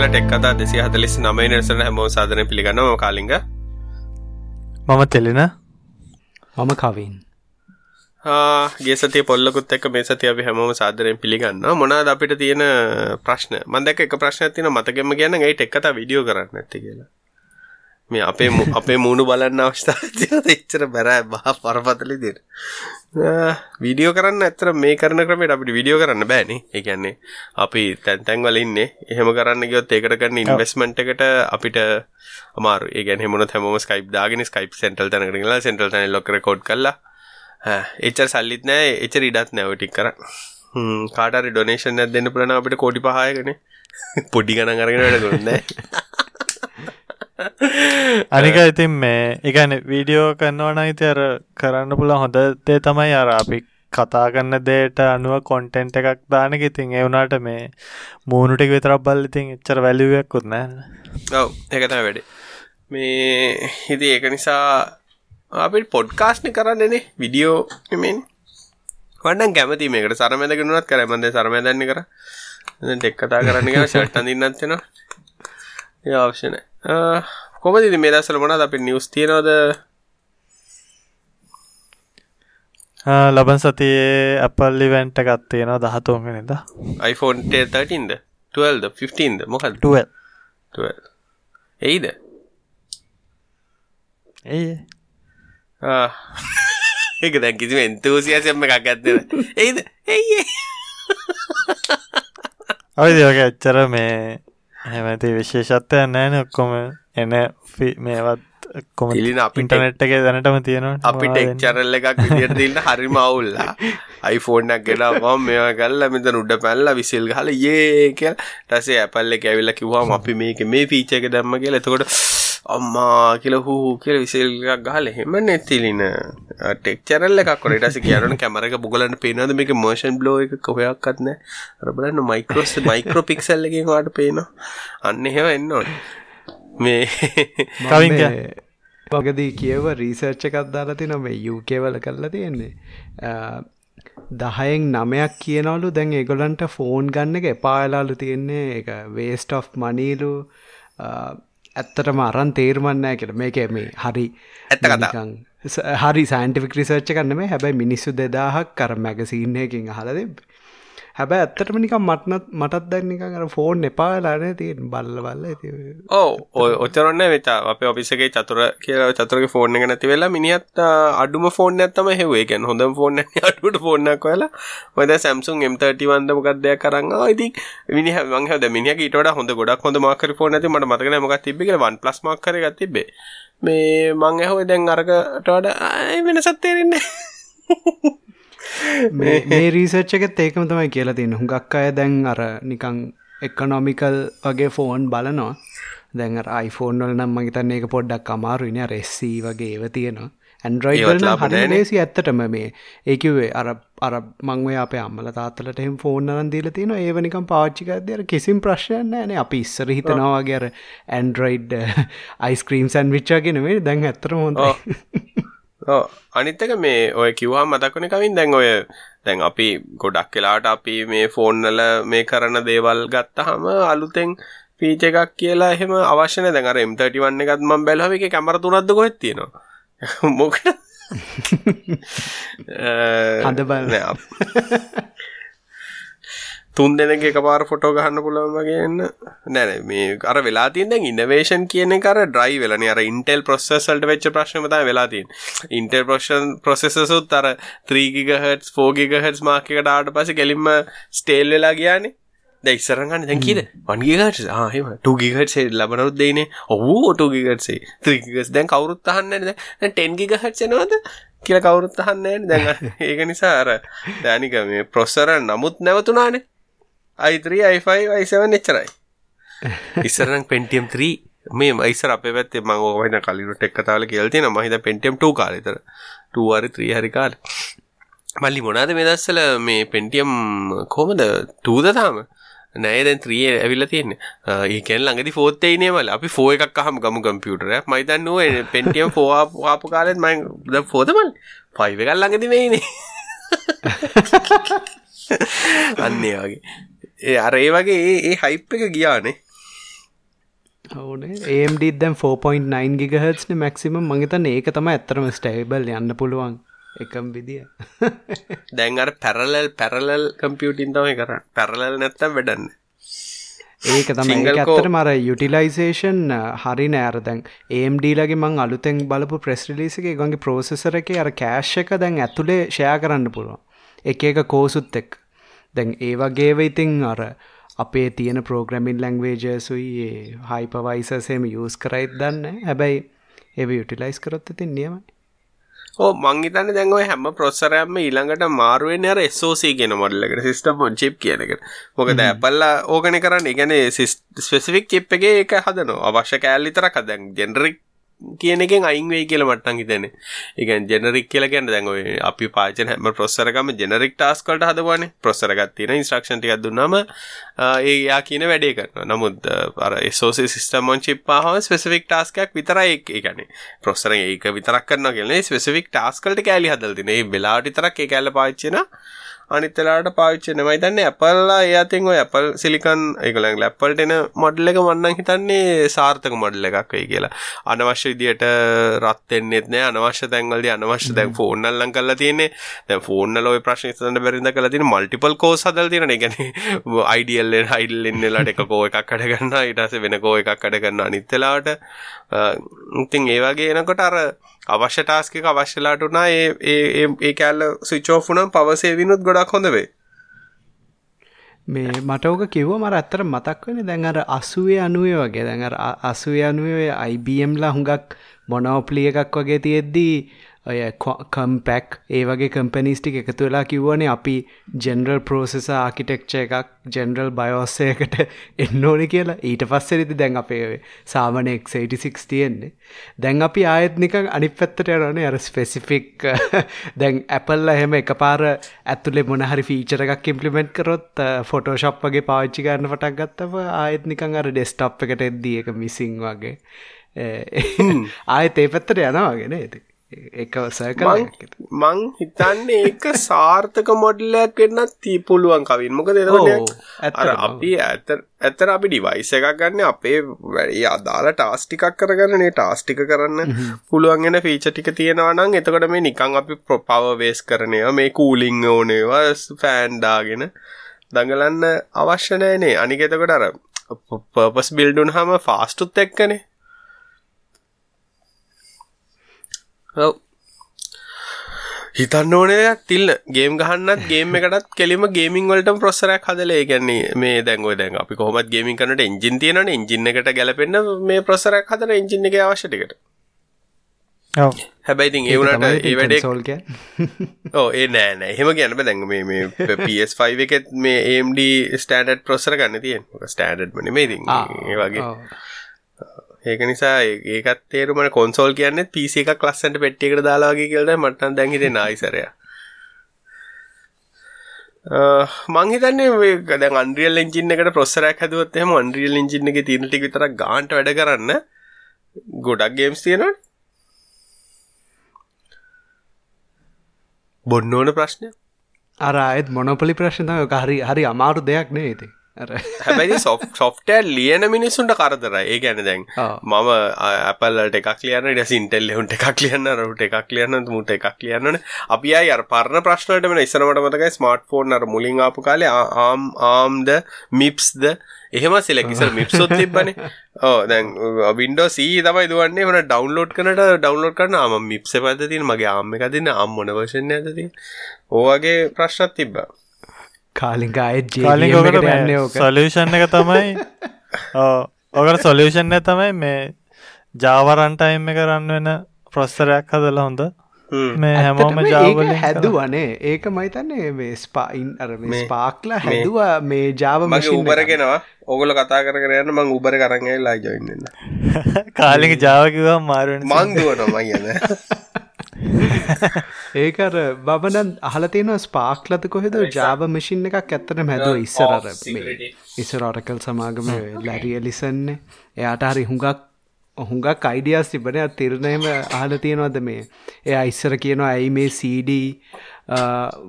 අයිබං කල ටෙක් කතා දෙසි හතලිස් නමයි නිසන හැමෝ සාධන පිළිගන්නව කාලිග. මම තෙලෙන. මම කවින්. ගේසති පොල්ලකුත් එක් මේ සති අපි හැමෝම සාදරයෙන් පිළිගන්න මොනාද අපිට තියෙන ප්‍රශ්න? මන්දක එක ප්‍රශ්න තින මතකෙම ගැන ගයි එක්කත විඩියෝ කරන්න ඇති කියලා මේ අපේ අපේ මූුණු බලන්න අවස්ථා එච්චර බැරෑ බහ පරපතලි දිර වීඩියෝ කරන්න ඇතර මේ කරන ක්‍රමට අපිට විඩියෝ කරන්න බෑනේ. එකන්නේ අපි තැන්තැන් වලින්නේ එහෙම කරන්න ගයොත් ඒකට කරන්න ඉන්වස්මට් එකට අපිට අමාර. ඒ මොන හැම ස්කයිප් දාගෙන ස්කයිප් සෙන්ටල් තැනකරලා සෙන්ටල් තැන ලොක කෝඩ් කල්ලා එච්චර සල්ලිත් නෑ. එච්චර ඉඩත් නැවටික් කර කාටරි ඩොනේෂන් ඇත් දෙන්න පුලන අපිට කෝඩි පහයකන. පොඩි ගණන් අරගෙන වැඩගන්න අනික ඉතින් මේ එකන වීඩියෝ කරන්නවන ඉති අර කරන්න පුළ හොඳදේ තමයි අර අපි කතා කරන්න දේට අනුව කොන්ටෙන්ට් එකක් දානක ඉතින් එවුනාට මේ මූුණුටික විතරක් බල් ඉතින් එච්චර වැලිුවක්කුත් නෑ ඔව එකත වැඩේ. මේ හිති ඒක නිසා අපිට පොඩ්කාස්ට් කරන්නනේ විඩියෝ මෙන් වඩන් කැමති මේකට. සරමැදගෙනුවත් කරමන්ද සරමැදන්න කර. ටෙක් කතා කරන්න ගැ ෂට් අඳන්නත්වෙන ඒ අවශ්‍යන කොමදි මේ දසල මොනද අපි නිවස් තියනවද? ලබන් සතියේ අපල්ලි වැන්ට ගත්තියෙනවා දහතුවගෙනද iPhone 13ද 12ද 15ද මොකල් 12 එයිද? ඒ ඒක දැන් කිසිම එන්තූසියසෙම්ම එකක් ඇත්තෙන එයිද? එයි ඔයිදක එච්චර මේ හැමති විශේෂත්වය නෑන ඔක්කොම. එන මේවත් කොම ඉන්ටනෙට් එක දැනටම තියෙනවා අපි ටෙක් චරල්ල එකක් විදියට තින්න හරි මවුල්ලා අයිෆෝර්නක් ගෙලා ම මේවා කල්ල මෙත උඩ පැල්ල විසිල් හල ඒ කියල්. ටසේ ඇපල්ල ඇවිල්ල කිවවාම අපි මේක මේ පීච එක දැම්ම කියල. එතකොට අම්මා කියල හූ කියල විසල්ගක් ගහල එහෙම නැතිලින. ටෙක් චරල්ල එකක් කොටස කියරන කැමරක බුගලන්න පේනද මේක මර්ෂන් බ්ලෝ එක කොහයක්ත්න රබලන්න මයිකරෝස් මයිකරෝ පික්සල්ලකින් වාට පේනවා. අන්න එහෙම එන්නවට මේ කවින් වගදී කියව රීසර්ච්ච එකත් දාලා තින මේ යුකේවල කරලා තියෙන්නේ. දහයෙන් නමයක් කියනවලු. දැන් ඒගොලන්ට ෆෝන් ගන්න එක එපාලාලු තියෙන්නේ. එක වේස්ට ඔෆ් මනීලු ඇත්තටම අරන් තේර්මන්නෑ කියල. මේක මේ හරි ඇත්ත කතා. හරි සයින්ටිෆික් රිසර්ච් කන්න මේ හැබැයි මිනිස්සු දෙදාහක් කර මැගසින්නයකින් අහල දෙබ හැබැ ඇත්තටම නිකම් මටනත් මටත් දැන්නිකන් අර ෆෝන් එපාලාන තියෙන් බල්ල බල්ල ඇති ඕ ඔය ඔච්චරන්න වෙතා. අප ඔපිසගේ චතුර කියල චතුරක ෆෝර්න එක නැති වෙලා මිනිත් අඩුම ෆෝන් ඇත්තම හෙවේගෙන් හොඳ ෆෝන් අඩුට ෆෝර්නක් වෙලා ඔද සැම්සුන් M30 වන්ද මොකක්දයක් කරන්න ඉති මිනි මංහ මිනි ඊට හොඳ ගොඩක් හොඳ මාකර ෆෝන ඇති මට මතකන මොක් තිබෙ වන් ප්ලස් මක්කර ගත් තිබේ මේ මං ඇහෝ දැන් අරකටඩ වෙන සත්තේරෙන්නේ මේ රීසර්ච් එකත් ඒකම තමයි කියලා තින්න හුඟක් අය දැන් අර නිකං එක්කනොමිකල් වගේ ෆෝන් බලනවා. දැන් iPhoneෆෝන් වල නම් මගේතන්න ඒක පොඩ්ඩක් අමාරුයින රෙස්සී වගේ ඒව තියෙනවා. ඇන්ඩරයිඩ් හරි ලේසි ඇත්තටම මේ. ඒකිවේ අර අර මංවේ අප අම්මල තාත්තලට එම ෆෝන් අරන් දීල තියෙන ඒවනිකම් පාච්චිකදර කිසිම් ප්‍රශ්යන් නෑන අපි ඉස්සර හිතනවාගේර ඇන්ඩරයිඩ් අයිස්ක්‍රීම් සැන් විච්චාගෙනවේ දැන් ඇත්තර හොඳ අනිත්තක මේ ඔය කිව්වා මතක්වන කවින් දැන් ඔය දැන් අපි ගොඩක් කලාට අපි මේ ෆෝන්නල මේ කරන දේවල් ගත්ත හම අලුතෙන් පීච එකක් කියලා එහෙම අවශ්‍යන දැඟර එම්31 එකත් මම් බැලහව එක කැමර තුනක්ද කොහෙත් තියෙනවා? මොක හඳ බල තුන් දෙනක එකපාර ෆොටෝ ගහන්න පුළුවන් වගේ එන්න. නෑ මේ අර වෙලා තියෙන දැන් ඉනොවේෂන් කියන එක අර ඩ්‍රයිව් වෙලානේ අර Intel processor වලට වෙච්ච ප්‍රශ්නම තමයි වෙලා තියෙන්නේ. Intel processors උත් අර 3 GHz 4 GHz මාක් එකට ආවට පස්සේ ගෙලින්ම ස්ටේල් වෙලා ගියානේ. දැන් ඉස්සරහන් ගන්න දැන් කීයද? 1 GHz ආ එහෙම. 2 GHz ලැබනවලු දෙන්නේ ඔව් 2 GHz 3 GHz දැන් කවුරුත් අහන්නේ නැහැ දැන් 10 GHz එනවද? කියලා කවුරුත් අහන්නේ නැහැ දැන් ඒක නිසා අර දැනික මේ ප්‍රොසෙසර් නමුත් නැවතුණානේ. i3 i5 i7 එච්චරයි ඉස්සරනම් පෙන්ටියම් 3 මේ මයිසර අපේ පැත්තේ මං ඕක වෙන කලිනුට එක්ක තාවල කියලා තියෙනවා මම හිතා පෙන්ටියම් 2 කාලේතර 2 හරි 3 හරි කාලේ මල්ලි මොනවාද මේ දස්සල මේ පෙන්ටියම් කොහමද 2ද තාම නෑ දැන් 3 ඇවිල්ලා තියෙන්නේ. ඒ කියන්නේ ළඟදී 4ත් එයිනේ මල. අපි 4 එකක් අහමු ගමු කම්පියුටරයක්. මම හිතන්නේ ඔය Pentium 4 ආපු කාලෙත් මම දැන් 4ද මල්. 5 එකක් ළඟදී මේ ඉන්නේ. අන්න ඒ වගේ. ඒ අර ඒ වගේ ඒ හයිප් එක ගියානේ. ඕනේ ඒම්ඩ දැම් 4.9 ගිගහත්න මැක්සිම මගේතන ඒක තම ඇත්තරම ස්ටේබල් යන්න පුළුවන් එකම් විදිිය. දැන් අර පැරලල් පැරලල් කම්පියුටින් තමයි කර පැරලල් නැත්තම් වැඩන්න ඒක තම ඇත්තට මර යුටිලයිසේෂන් හරි නෑර දැන් ඒම්ඩීලගේ මං අලුතෙන් බලපු ප්‍රෙස්රිලිසිගේ ගොගේ ප්‍රෝසෙසර එක අර කෑශ් එක දැන් ඇතුළේ ෂයා කරන්න පුළුවන්. එක එක කෝසුත් එක් දැන් ඒ වගේව ඉතිං අර අපේ තියෙන ප්‍රෝග්‍රමින් ලැංවේජසුයි හයිපවයිසසේම යස් කරයිත් දන්න හැබැයි ඒ යුටිලයිස් කරොත් ඉතින් නියමයි. ඕ මංගේතන දැන්ව හැම ප්‍රොස්සරයම ඊළඟට මාරුවෙන් අර SOC කියන මොඩල්ලකට සිස්ටම් ඔන් චිප් කියන එක මොකද ඇපල්ලා ඕගන කරන්න ඉගැන ස්පෙසිෆික් චිප් එක එක හදනවා. අවශ්‍ය කෑල්ලිතරක් දැන් ජෙනරික් කියන එකෙන් අයින් වෙයි කියලා මට්ටම් හිතෙන්නේ. ඒ කියන්නේ ජෙනරික් කියලා කියන්නේ දැන් ඔය අපි පාවිච්චි කරන හැම ප්‍රොසෙසර් එකම ජෙනරික් ටාස්ක් වලට හදවනේ. ප්‍රොසෙසර් එකක් තියෙන ඉන්ස්ට්‍රක්ෂන් ටිකක් දුන්නාම ඒ යා කියන වැඩේ කරනවා. නමුත් අර SOC සිස්ටම් on chip ආවම ස්පෙસિෆික් ටාස්ක් එකක් විතරයි ඒ කියන්නේ. ප්‍රොසෙසර් ඒක විතරක් කරනවා කියන්නේ ස්පෙસિෆික් ටාස්ක් වලට කෑලි හදලා තියෙනවා. ඒ වෙලාවට විතරක් ඒ කෑල්ල පාවිච්චි කරනවා. අනිත්තලාට පාවිච්චි වෙනවා. මම හිතන්නේ Appleලා ඒ අතින් ඔය Apple Silicon ඒගොල්ලන්ගේ Appleට එන මොඩල් එක මම නම් හිතන්නේ සාර්ථක මොඩල් එකක් වෙයි කියලා. අනවශ්‍ය විදියට රත් වෙන්නෙත් නෑ. අනවශ්‍ය තැන්වලදී අනවශ්‍ය දැන් ෆෝන් අල්ලන් කරලා තියෙන්නේ. දැන් ෆෝන් වල ওই ප්‍රශ්න ඉස්සරහට බැරිඳ කරලා තියෙන මල්ටිපල් කෝස් හදලා තියෙනවා. ඒ කියන්නේ ideal එක ideal ඉන්නලාට එක කෝ එකක් අඩ ගන්නවා. ඊට පස්සේ වෙන කෝ එකක් අඩ ගන්නවා. අනිත් වෙලාවට ඉතින් ඒ වගේ එනකොට අර අවශ්‍ය ටාස්ක එක අවශ්‍යලාට වුණා ඒ ඒ කෑල්ල ස්විච් ඕෆ් වුණාම පවර් සේවිනුත් ගොඩක් හොඳ වෙයි. මේ මට ඕක කිව්ව මර ඇත්තට මතක් වෙන්නේ දැන් අර 80 90 වගේ. දැන් අර 80 90 IBM ලා හුඟක් මොනෝප්ලි එකක් වගේ තියෙද්දී ඔය කම්පැක් ඒ වගේ කම්පනිස්ටික් එකතු වෙලා කිව්වනේ අපි ජෙනරල් ප්‍රෝසෙස ආකිටෙක්ච එකක් ජෙනරල් බයෝස්සයකට එන්න ඕනි කියලා. ඊට පස්සෙරිති දැන් අපේ සාමනයෙක් 86 තියෙන්නේ. දැන් අපි ආයත්නික අනි පැත්තට යනනේ අර ස්පෙසිෆික් දැන් ඇපල්ල එහෙම එක පාර ඇතුලේ මොනහරි ෆීචර එකක් ඉම්පලිමෙන්ට් කරොත් ෆොටෝශප් වගේ පාච්චි ගන්න පටක් ගත්තව ආයත්නිකං අර ඩෙස්ටප් එකට එද්දී එක මිසිං වගේ. ආයත ඒ පැත්තට යනවාගෙන ඇති එකව සෑකල මං හිතන්නේ ඒක සාර්ථක මොඩලයක් වෙන්නත් ති පුළුවන් කවින්. මොක දෙනට අපි ඇත ඇතර අපි ඩිවයිස එකක් ගන්න අපේ වැඩි අදාලා ටාස්ටිකක් කරගන්නනේ ටාස්ටික කරන්න පුළුවන්ගෙන ෆීච ටික තියෙනවනම් එතකොට මේ නිකං අපි ප්‍රොපව වේස් කරනය මේ කූලිං ඕනේවා ෆෑන්ඩාගෙන දඟලන්න අවශ්‍ය නෑනේ අනික එතකොට අර පර්පස් බිල්ඩුන් හම ෆාස්ටුත් එක්කනේ ඔව් හිතන්න ඕන දෙයක් තිල්න. ගේම් ගහන්නත් ගේම් එකටත් කෙලිම ගේමින් වලට ප්‍රොස්සරයක් හදලා ඒ කියන්නේ මේ දැන් ඔය දැන් අපි කොහොමත් ගේමින් කරනට එන්ජින් තියෙනවනේ. එන්ජින් එකට ගැලපෙන්න මේ ප්‍රොස්සරයක් හදලා එන්ජින් එකේ අවශ්‍ය ටිකට. ඔව්. හැබැයි ඉතින් ඒ වුණාට ඒ වැඩේ සෝල් ඔව් ඒ නෑ නෑ. එහෙම කියන්න බෑ. දැන් මේ මේ PS5 එකෙත් මේ AMD ස්ටෑන්ඩඩ් ප්‍රොසෙසර් ගන්න තියෙන්නේ. ස්ටෑන්ඩඩ් ම නෙමෙයි ඉතින්. ඒ වගේ ඒක නිසා ඒකත් තේරුමන කොන්සෝල් කියන්නේ පිසි එකක් ලස්සන්ට පෙට්ටියකට දාලාගේ කියලද මටන් දැහිත නායිසරය මං හිතන්නේ දැන් අන්රියල් එන්ජින්න එකට ප්‍රොස්සරයක් හදුවත් එහෙම අන්රියල් එන්ජින්න එක තියෙන ටික විතරක් ගාන්ට වැඩ කරන්න ගොඩක් ගේම්ස් තියෙනවා බොන්න ඕන ප්‍රශ්නය අර අයත් මොනොපලි ප්‍රශ්න හරි හරි අමාරු දෙයක් නේ ඉතින්. හැබැයි සොෆ් සොෆ්ටෑ ලියන මිනිස්සුන්ට කරදරයි. ඒ ගැන දැන් මම අපල්ලට එකක් ලියන්න ට සින්ටෙල් හුන්ට එකක් ලියන්න රට එකක් ලියන්න මුට එකක් ලියන්නන අපි අය අර පරණ ප්‍රශ්නට වෙන ඉස්සනමට මතකයි ස්මර්ට් ෆෝන් අර මුලින් ආපු කාලේ ආම් ආම්ද මිප්ස්ද? එහෙම සිලකිසල් මිප්සොත් තිබ්බන. ඕ දැන් වින්ඩෝ සී තමයි දුවන්නේ. හොන ඩවන්ලෝඩ් කනට ඩවන්ලෝඩ් කරන ආම මිප්ස පැද තින මගේ ආම්ම එක තින්න අම් මොන වශන ඇති ඕවගේ ප්‍රශ්නත් තිබ්බා කාලික අයත් කාලික ඔකට සොලියෂන් එක තමයි. ඕකට සොලියෂන් තමයි මේ ජාවරන්ටයිම් එක කරන්න වෙන ප්‍රොස්සරයක් හදලා හොඳ. මේ හැමෝම ජාවල හැදුවනේ ඒක මයිතන්නේ මේ ස්පායින් අර ස්පාක්ලා හැදවා මේ ජාව මගේ උබරගෙනවා ඔගොල කතා කරන්න මං උබර කරගේ ලා ජොයින්න කාලික ජාවකිවා මාරුවෙන් මංදුවනවා යන ඒකර බබනන් අහලතියන ස්පාක්ලත කොහෙද? ජාව මසින් එකක් ඇත්තට මැදුව ඉස්සරර ඉස්සර අරකල් සමාගම ලැරිය ලිසන්නේ එයාට හරි හුඟක් හුඟක් අයිඩියස් තිබන තිරණයම අහල තියෙනවද මේ? එය ඉස්සර කියනවා ඇයි මේ CD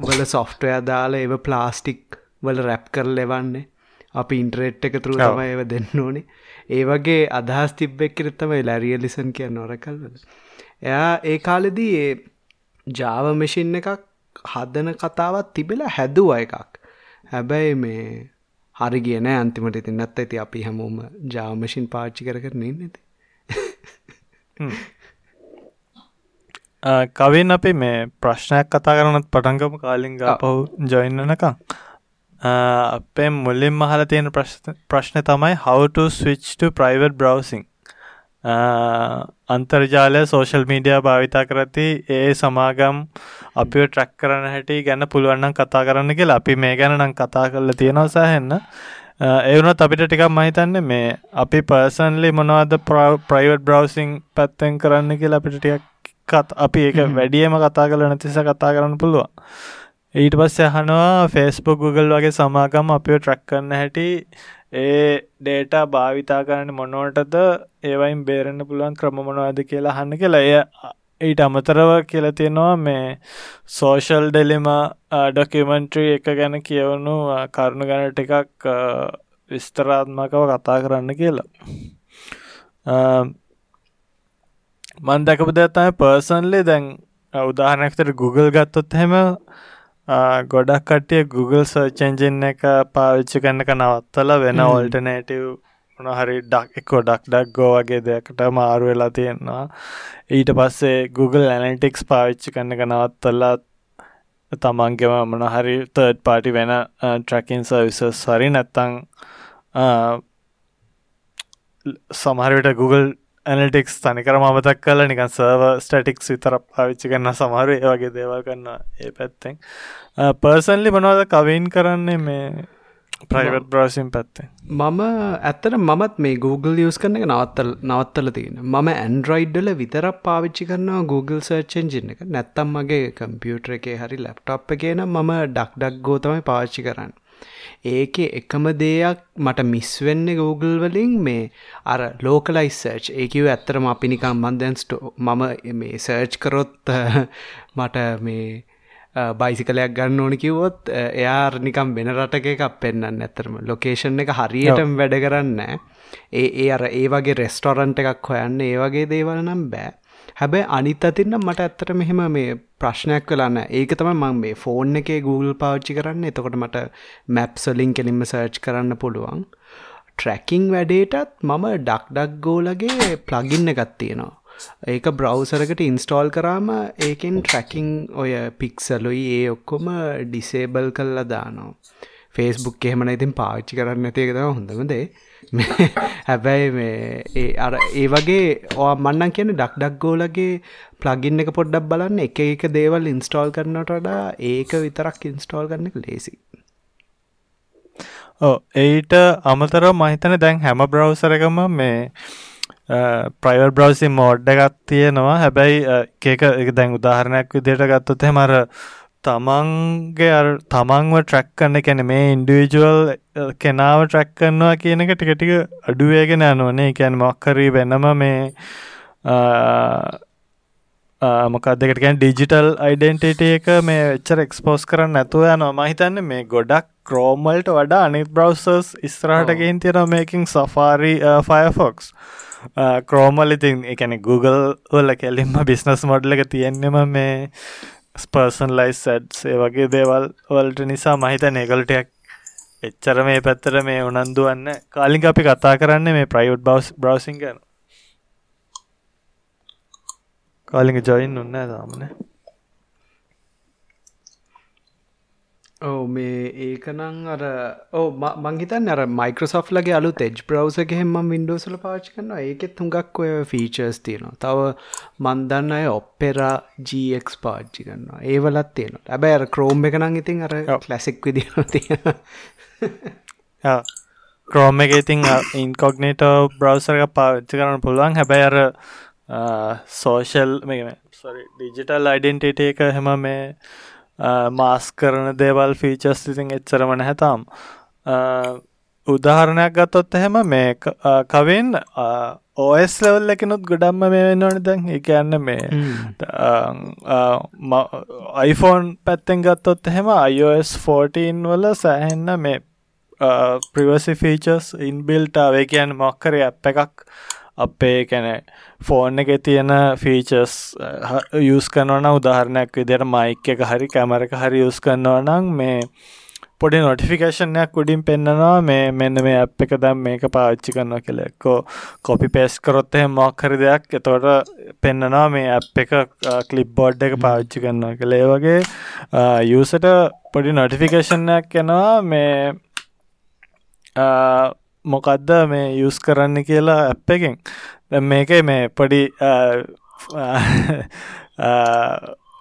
වල සොෆ්ටය දාලා එව ප්ලාස්ටික් වල රැප් කර ලෙවන්නේ අපි ඉන්ටරෙට් එක තුරු තමයි ඒව දෙන්න ඕනේ. ඒ වගේ අදහස් තිබ්බෙක් කෙරෙත් තමයි ලැරියලිසන් කිය නොරකල්වල එයා ඒ කාලෙදී ඒ ජාව මෙෂින් එකක් හදන කතාවත් තිබෙලා හැදුව එකක්. හැබැයි මේ හරි කියන අන්තිමට. ඉතින් නැත්ත ඇති අපි හැමෝම ජාමෂින් පාච්චි කර කරන නැති කවින් අපි මේ ප්‍රශ්නයක් කතා කරනත් පටන්ගම කාලින් පහු ජොයින්නනකං අපේ මුල්ලින් මහල තියෙන ප්‍රශ්න තමයි how to switch to private browsing අන්තර්ජාලය සෝශල් මීඩිය භාවිතා කරති ඒ සමාගම් අපිෝ ට්‍රැක් කරන හැටි ගැන පුළුවන්නම් කතා කරන්න කියලා. අපි මේ ගැන නම් කතා කරල තියෙනවා සෑහෙන්න. ඒවුනත් අපිට ටිකක් මහිතන්න මේ අපි පර්සන්ලි මොනවද ප්‍රයිවට් බ්‍රවසිං පැත්තෙන් කරන්න කියලා අපිට ටිකක් අපි ඒක වැඩියම කතා කල නැතිස කතා කරන්න පුළුවන්. ඊට පස්සේ අහනවා ෆේස්බුක් Google වගේ සමාගම් අපිෝ ට්‍රැක් කරන්න හැටි ඒ ඩේට භාවිතා කරන්න මොනෝටද ඒවයින් බේරෙන්න්න පුළුවන් ක්‍රම මොනවාද කියලා හන්න කියලා. එය ඊට අමතරව කියල තියෙනවා මේ සෝෂල් ඩෙලිම ඩොකිමෙන්ට්‍රී එක ගැන කියවුණු කරුණු ගැන ටිකක් විස්තරාත්මකව කතා කරන්න කියලා. මන් දැකපු දෙතයි පර්සන්ලි දැන් උදාහනැක්තර Google ගත්තොත් හෙම ගොඩක් කටිය Google සර්චෙන්ජින් එක පාවිච්චි කන්නක නවත්තල වෙන ඔල්ටනේටව් මොනහරි ඩක් එකෝ ඩක් ඩක් ගෝ වගේ දෙයකට මාරු වෙලා තියෙනවා. ඊට පස්සේ Google ඇනටික්ස් පාවිච්චි කන්නක නවත්තල්ලා තමන්ගෙම මොනහරි තර්ඩ් පාටි වෙන ට්‍රකින් සවිසස් හරි නැත්තං සමහරවිට Google ඇනටික්ස් තනිකර මතක් කල නිකන් සර්ව ස්ටටික්ස් විතර පාවිච්චි කරන්න සමහරු ඒ වගේ දේවල් කරන්න ඒ පැත්තෙන්. පර්සන්ලි මොනවද කවීන් කරන්නේ මේ ප්‍රයිවට් බ්‍රසිම් පැත්තේ මම ඇත්තට මමත් මේ Google යස් කරන එක නවත්තල් නවත්තල තියෙන මම ඇන්ඩරයිඩ්ඩල විතරක් පාවිච්චි කරනවා Google සර්චෙන්ජින් එක. නැත්තම් මගේ කම්පියුටර එකේ හරි ලැප්ටප් එකේන මම ඩක් ඩක් ගෝතමයි පාච්චි කරන්න. ඒකේ එකම දෙයක් මට මිස් වෙන්නේ Google වලින් මේ අර ලෝකලයිස් සර්ච් ඒකිව ඇත්තරම අපි නිකන් මම මේ සර්ච් කරොත් මට මේ බයිසිකලයක් ගන්න ඕනි කිව්වොත් එයා නිකම් වෙන රටක එකක් පෙන්වන්න ඇත්තරම ලොකේෂන් එක හරියටම වැඩ කරන්න ඒ ඒ අර ඒ වගේ රෙස්ටොරන්ට් එකක් හොයන්න ඒ වගේ දේවල් නම් බෑ හැබැයි අනිත් අතින්න මට ඇත්තට මෙහෙම මේ ප්‍රශ්නයක් වෙලාන්න ඒක තම මං මේ ෆෝන් එකේ Google පාවිච්චි කරන්න. එතකොට මට මැප්සලින් කෙලින්ම සර්ච් කරන්න පුළුවන්. ට්‍රැකිං වැඩේටත් මම ඩක් ඩක් ගෝලගේ ප්ලගින්න එකත් තියෙනවා. ඒක බ්‍රවසරකට ඉන්ස්ටෝල් කරාම ඒකෙන් ට්‍රැකිං ඔය පික්සලුයි ඒ ඔක්කොම ඩිසේබල් කල්ලා දානවා. ෆේස්බුක් එහෙමන ඉතින් පාච්චි කරන්න ඇතික තම හොඳමදේ හැබැයි මේ ඒ අර ඒ වගේ ඕ මන්නන් කියන ඩක් ඩක් ගෝලගේ ප්ලගින් එක පොඩ්ඩක් බලන්න. එක එක දේවල් ඉන්ස්ටෝල් කරනට වඩා ඒක විතරක් ඉන්ස්ටෝල් කරන එක ලේසි ඕ ඒට අමතර මහිතන දැන් හැම බ්‍රවසරකම මේ ප්‍රයිවර් බ්‍රවසි මෝඩ්ඩ එකත් තියෙනවා. හැබැයි ඒක දැන් උදාහරණයක් විදියට ගත්තොත් මර තමන්ගේ තමන්ව ට්‍රැක් කන්න කැන මේ ඉන්ඩිවිජුවල් කෙනාව ට්‍රැක් කරනවා කියන එක ටික ටික අඩුවේගෙන යනුවනේ එකැන් මක්කරී වෙනම මේ මොකක් දෙකට කැන් ඩිජිටල් අයිඩෙන්ටිට එක මේ වෙච්චර එක්ස්පෝස් කරන්න නැතුව යනවා. මහිතන්න මේ ගොඩක් ක්‍රෝමල්ට වඩා අනිත් බ්‍රවසර්ස් ඉස්රහටගෙන් තියෙන මේකින් සෆාරි ෆයෆොක්ස් ක්‍රෝමල් ඉතින් එකැන Google වල කෙලින්ම බිස්නස් මොඩ්ල එක තියෙන්නෙම මේ ස්පර්සන් ලයිස් සැඩ්ස් ඒ වගේ දේවල් වලට නිසා මහිත ඒකලටයක් එච්චර මේ පැත්තර මේ උනන්දුවන්න. කාලින් අපි කතා කරන්න මේ ප්‍රයිවට් බවස් බ්‍රවසිං ගැන. කාලිග ජොයින් උන්න දාමනේ ඕ මේ ඒකනං අර ඕ මංහිතන් අර මයිකෝසොෆ් ලගේ අලු තෙජ් බ්‍රවස ගෙහෙම වින්ඩෝසල පාච් කන්න ඒකෙත් හුඟක් ඔය ෆීචර්ස් තියෙනවා. තව මන්දන්න අය ඔප්පෙරා ජක් පාච්චි කන්නවා ඒවලත් තියෙන ඇබැ අර ක්‍රෝම් එක නං ඉතින් අර කලසික් විදින තියෙන ක්‍රෝම් එක ඉතින් ඉන්කොග්නේට බ්‍රවසරක පාච්චි කරන්න පුළුවන්. හැබැයි අර සෝෂල් මේ ඩිජිටල් අයිඩෙන්ටට එක හෙම මේ මාස් කරන දේවල් ෆීචස් ඉතින් එච්චරම නැහැතාම් උදාහරණයක් ගත්තොත් එහෙම මේ කවෙන් ඕස් ලෙවල් එකනුත් ගොඩම්ම මේ වෙන්න ඕන දැන්. එකන්න මේ iPhoneෆෝන් පැත්තෙන් ගත්තොත් එහෙම iOS 14 වල සෑහෙන්න මේ ප්‍රවසි ෆීචර්ස් ඉන්බිල්ට අවේ කියන්න මොක්කර ඇප් එකක් අපේ කැන ෆෝන් එක තියෙන ෆීචර්ස් යස් කනවන උදාහරණයක් විදියට මයික් එක හරි කැමර එක හරි යස් කරනවා නම් මේ පොඩි නොටිෆිකේෂන්යක් උඩින් පෙන්න්නනවා මේ මෙන්න මේ අප් එක දැම් මේක පාච්චි කරනවා කෙලෙක්කෝ කොපි පේස් කරොත් එහෙම මොක්හරි දෙයක් එතවට පෙන්න්නනවා මේ අප් එක කලිප් බෝඩ් එක පාවිච්චි කරනවා කළේ වගේ යසට පොඩි නොටිෆිකේෂන්යක් එනවා මේ මොකක්ද මේ යස් කරන්න කියලා ඇප් එකෙන්. මේක මේ පොඩි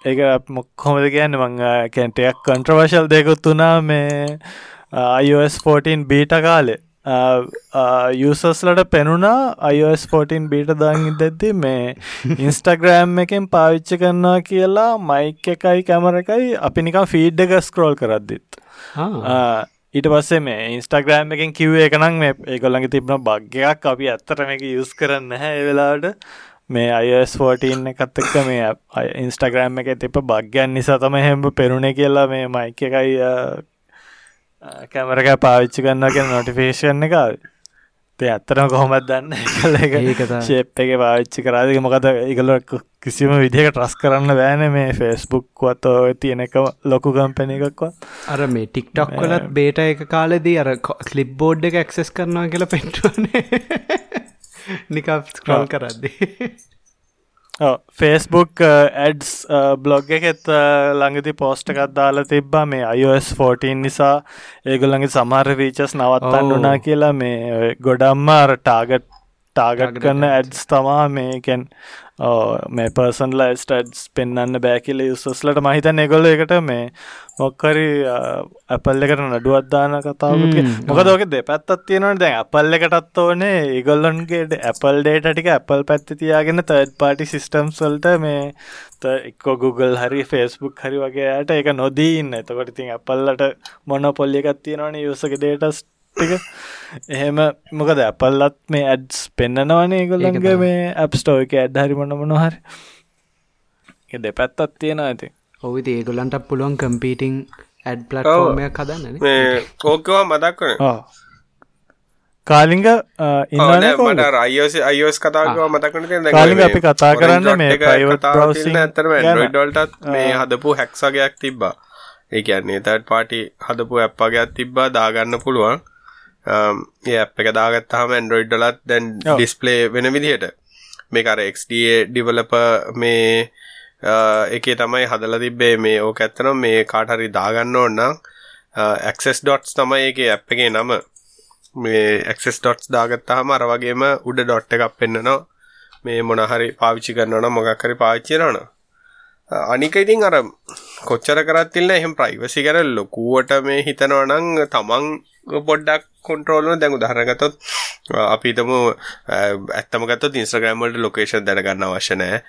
ඒක මොක්හොමද කියන්න? මං කැන්ටයක් කන්ට්‍රවශල් දෙකුත් වුණා මේ iOS 14 බීට කාලේ. යසස්ලට පෙනුණා iOS 14 බීට දාං දෙද්දි මේ ඉන්ස්ටග්‍රෑම් එකෙන් පාවිච්චි කරන්නවා කියලා මයික් එකයි කැමර එකයි අපි නිකම් ෆීඩ් එක ස්ක්‍රෝල් කරද්දිත් ඊට පස්සේ මේ ඉන්ස්ටග්‍රෑම් එකෙන් කිව්ව එකනම් මේ ඒගොල්ලඟ තිබන බග්ගයක් අපි ඇත්තට මේක යුස් කරන්න හැ වෙලාට මේ iOS 14 එකත් එක්ක මේ ඉන්ස්ටග්‍රෑම් එක තිප බග්ගයන් නිසා තම හෙම්බ පෙරුණේ කියලා මේ මයික එකයි කැමරක පාවිච්චි කන්න කියෙන නොටිෆේෂන් එක. තේ ඇත්තරම කොහොමත් දන්න? කල එක ශේප් එක පාවිච්චි කරාදක මොකද ඉගල කිසිම විදිහක ට්‍රස් කරන්න බෑන මේ ෆෙස්බුක් වත තියෙන එක ලොකු කම්පැන එකක්වා අර මේ ටික්ටොක් කලත් බේට එක කාලෙදී අර කලිප් බෝඩ් එක ඇක්සෙස් කරනවා කියලා පෙන්ටුවනේ නික ස්ක්‍රෝල් කරද්දී ෆේස්බුක් ඇඩ්ස් බ්ලොග් එකෙත් ළඟති පෝස්ට එකත් දාලා තිබ්බා මේ iOS 14 නිසා. ඒගොල්ලඟගේ සමහර වීචස් නවත්තන්න වනා කියලා මේ ගොඩම්ම අර ටාගට් ටාගට් කරන්න ඇඩ්ස් තමා මේකැන් මේ පර්සන්ල ස්ටඩ්ස් පෙන්න්න බෑකිල යුසස්ලට මහිතන් එගොල එකට මේ මොක්කරි ඇපල් එකට නඩුවත්දාන කතාවක මොකදෝක දෙ පැත්තත් තියෙනවට දැන් ඇපල් එකටත් ඕනේ ඒගොල්ලන්ගේ ඇපල් ඩේට ටික ඇපල් පැත්ති තියාගෙන තර්ඩ් පාටි සිිස්ටම් සල්ට මේ එක්කෝ Google හරි ෆෙස්බුක් හරි වගේයට එක නොදී ඉන්න. එතකොට ඉතින් ඇපල්ලට මොන පොල්ලි එකත් තියෙනවන යුසක ඩේටස් ටික. එහෙම මොකද ඇපල්ලත් මේ ඇඩ්ස් පෙන්න්නනවනේ ගොල්ලන්ගේ මේ ඇප්ස්ටෝ එක ඇඩ් හරි මොන මොනහරි දෙපැත්තත් තියෙන ඇති ඔවිති ඒගොල්ලන්ට පුළුවන් කම්පීටිං ඇඩ් පලටෝමයක් හදන්න ඕකවා මදක් කන කාලිංග ඉන්නට රයෝස අයෝස් කතාව මතකන කාලිග අපි කතා කරන්න මේ ඇතරම ඩොල්ටත් මේ හදපු හැක්සගයක් තිබ්බා. ඒ කියන්නේ තට පාටි හදපු ඇප්පගයක් තිබ්බා දාගන්න පුළුවන් ඒ අප එක දාගත්තාම ඇන්ඩරෝයිඩ්ඩලත් දැන් ඩිස්පලේ වෙන විදිහට. මේ අර XDA ඩිවලප මේ එකේ තමයි හදල තිබ්බේ මේ ඕක ඇත්තනම් මේ කාටහරි දාගන්න ඕන්නම් ඇක්සෙස් ඩොට්ස් තමයි එක ඇප් එකේ නම. මේ ඇක්සෙස් ඩොට්ස් දාගත්තාම අර වගේම උඩ ඩොට් එකක් පෙන්න්නනවා මේ මොනහරි පාවිච්චි කරන්නවන මොකක්කරි පාවිච්චිරන අනික ඉතින් අර කොච්චර කරත්තිල්න්න එහෙම ප්‍රයිවසි කර ලොකුවට මේ හිතනවනං තමන් පොඩ්ඩක් කොන්ට්‍රෝල්න දැන් උදාහරණගතොත් අපි හිතමු ඇත්තම ගත්තොත් ඉන්ස්ටාග්‍රෑම් වලට ලොකේෂන් දැනගන්න අවශ්‍ය නැහැ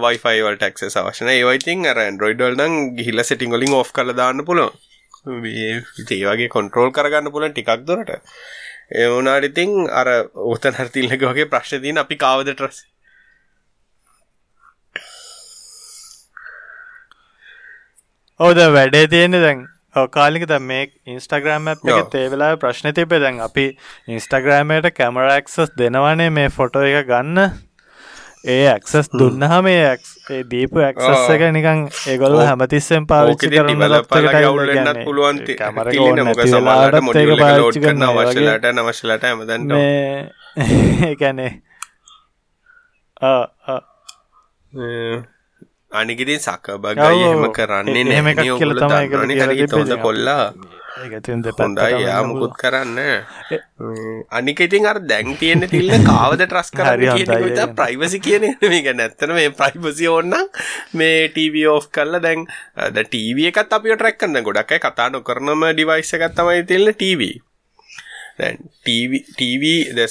වයිෆයි වලට ඇක්සස් අවශ්‍ය නැහැ ඒවා ඉතින් අර ඇන්ඩ්‍රොයිඩ් වල නම් ගිහිල්ලා සෙටින් වලින් ඔෆ් කරලා දාන්න පුළුවන්. මේ ඒ වගේ කොන්ට්‍රෝල් කරගන්න පුළුවන් ටිකක් දුරට. ඒ වුණාට ඉතින් අර උතන හරි තිල්ලක වගේ ප්‍රශ්න තියෙන අපි කාවද ට්‍රස් ඔවද වැඩේ තියෙන්නේ දැන් කාලික ද මේ ඉන්ස්ටග්‍රම් එක තේවෙලා ප්‍රශ්න තිබේ දැන් අපි ඉන්ස්ටග්‍රෑමයට කැමරක්සස් දෙනවනේ මේ ෆොටෝ එක ගන්න. ඒ ඇක්සස් දුන්නහම ඒ දීපු ඇක්සස් එක නිකං ඒගොල්ල හැමතිස්සෙන් පාවිච්චි කරන්න පුළුවන් අවශ්‍යලට නවශ්‍යලට ඇමදන්න ඒකැනේ අනිගිරින් සකබගයි එහෙම කරන්නේ තමයි හොඳ කොල්ලා. හොඳයි යා මුකුත් කරන්න අනික ඉතින් අර දැන් තියෙන තිල්ල කාවද ට්‍රස් කරන්න කියන ප්‍රයිවසි කියන මේ ගැන ඇත්තන මේ ප්‍රයිවසි ඕන්නම් මේ ටීව කරලා දැන් ටීව එකත් අපි ට්‍රක් කන්න ගොඩක් කතා නොකරනම ඩිවයිස එකත් තමයි තිල්ල ටීවී ටීව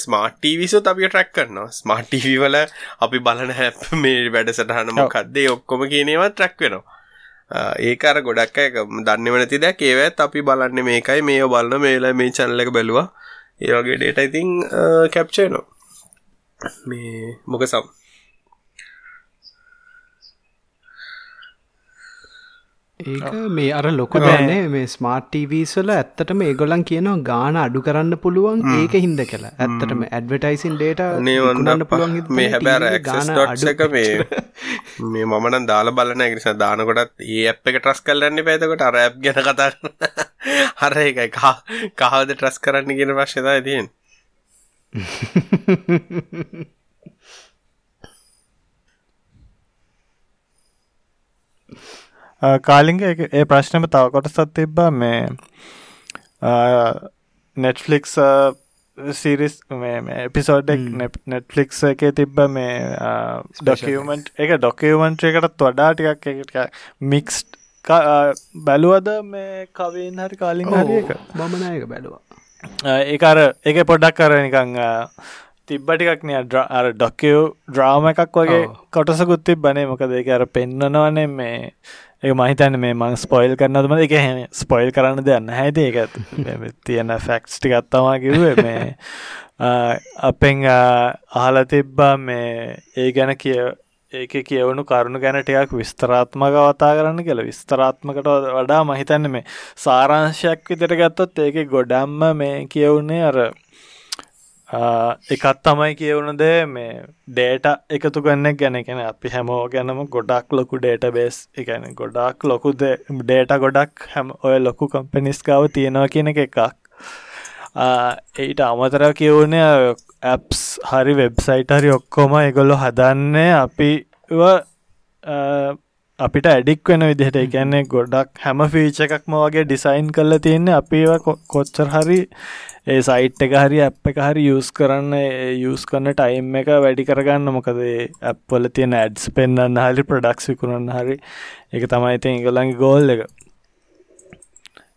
ස්මාර්ට ටීවිසුත් අපි ට්‍රක් කරනවා. ස්මාර්ට ටීවි වල අපි බලන හැ මේ වැඩ සටහනම කක්දේ ඔක්කොම කියනවත් ට්‍රක් වෙනවා. ඒකර ගොඩක් අය දන්න වනති දැක් ඒවත් අපි බලන්න මේකයි මේ බලන්න මේලා මේ චැනලක බැලවා. ඒවගේ ඩේට ඉතිං කැප්චයනවා මේ මොක ඒක මේ අර ලොකු දැනේ මේ ස්මාර්ට් ටීවීස්වල ඇත්තටම ඒගොලන් කියනවා ගාන අඩු කරන්න පුළුවන් ඒක හින්ද කියලා. ඇත්තටම ඇඩ්වටයිසින් ඩේට නේවන්න පුළුවන් මේ හැබැර එක මේ මේ මමන දාල බලන නිසා දානකොටත් ඒ අප් එක ට්‍රස් කල්ලන්න පැතකොට අරඇප් ගැන කතා හර එකයි කහවද ට්‍රස් කරන්න ගෙන ප්‍රශ්නතා තියෙන් කාලිංග ඒ ප්‍රශ්නම තව කොටසත් තිබ්බා මේ නෙට්ෆලික්ස් සිරිස් එපිසෝඩ්ක් නෙට්ෆලික්ස් එකේ තිබ්බ මේ ඩොකියමන්ට් එක ඩොකියමන්ට් එකටත් වඩා ටිකක් එක මික්ස්ට් බැලුවද මේ කවීන් හරි කාලින් හරි එක? බමනායක බැලුවා. ඒ අර එක පොඩ්ඩක් කර නිකං තිබ්බටිකක් නය අර ඩොකියව් ඩ්‍රාම එකක් වගේ කොටසකුත් තිබ්බනේ මොකද ඒක අර පෙන්න්නනවනේ මේ ඒ මහිතන්න මේ මං ස්පොයිල් කරනදම එක ස්පොයිල් කරන්න දෙන්න හැති එක තියෙන ෆැක්ස් ටිකත්තමා කිවේ මේ අපෙන් අහල තිබ්බා මේ ඒ ගැන කිය ඒක කියවුණු කරුණු ගැන ටිකක් විස්තරාත්මක අවතා කරන්න කියල. විස්තරාත්මකට වඩා මහිතන්න මේ සාරංශයක් විදිට ගත්තොත් ඒක ගොඩම්ම මේ කියවුණේ අර එකත් තමයි කියවුණද මේ ඩේට එකතු ගන්න ගැන. ගැන අපි හැමෝ ගැනම ගොඩක් ලොකු ඩේට බේස් එකන ගොඩක් ලොකු ඩේට ගොඩක් හැම ඔය ලොකු කම්පනිස්කාව තියෙනවා කියන එක එකක්. ඒට අමතර කියවුණේ ඇප්ස් හරි වෙබ්සයිට හරි ඔක්කොම එගොල්ලො හදන්නේ අපි අපිට ඇඩික් වෙන විදිහට එකන්නේ ගොඩක් හැම ෆීච එකක්ම වගේ ඩිසයින් කරලා තියන්නේ අපි කොච්චර හරි ඒ සයිට් එක හරි අප් එක හරි යස් කරන්න යස් කරන්න ටයිම් එක වැඩි කරගන්න. මොකද ඇප්වල තියෙන ඇඩ්ස් පෙන්න්න හරි ප්‍රඩක්ස් විකුණන්න හරි එක තමයි ඉතින් ඉගලඟි ගෝල් එක.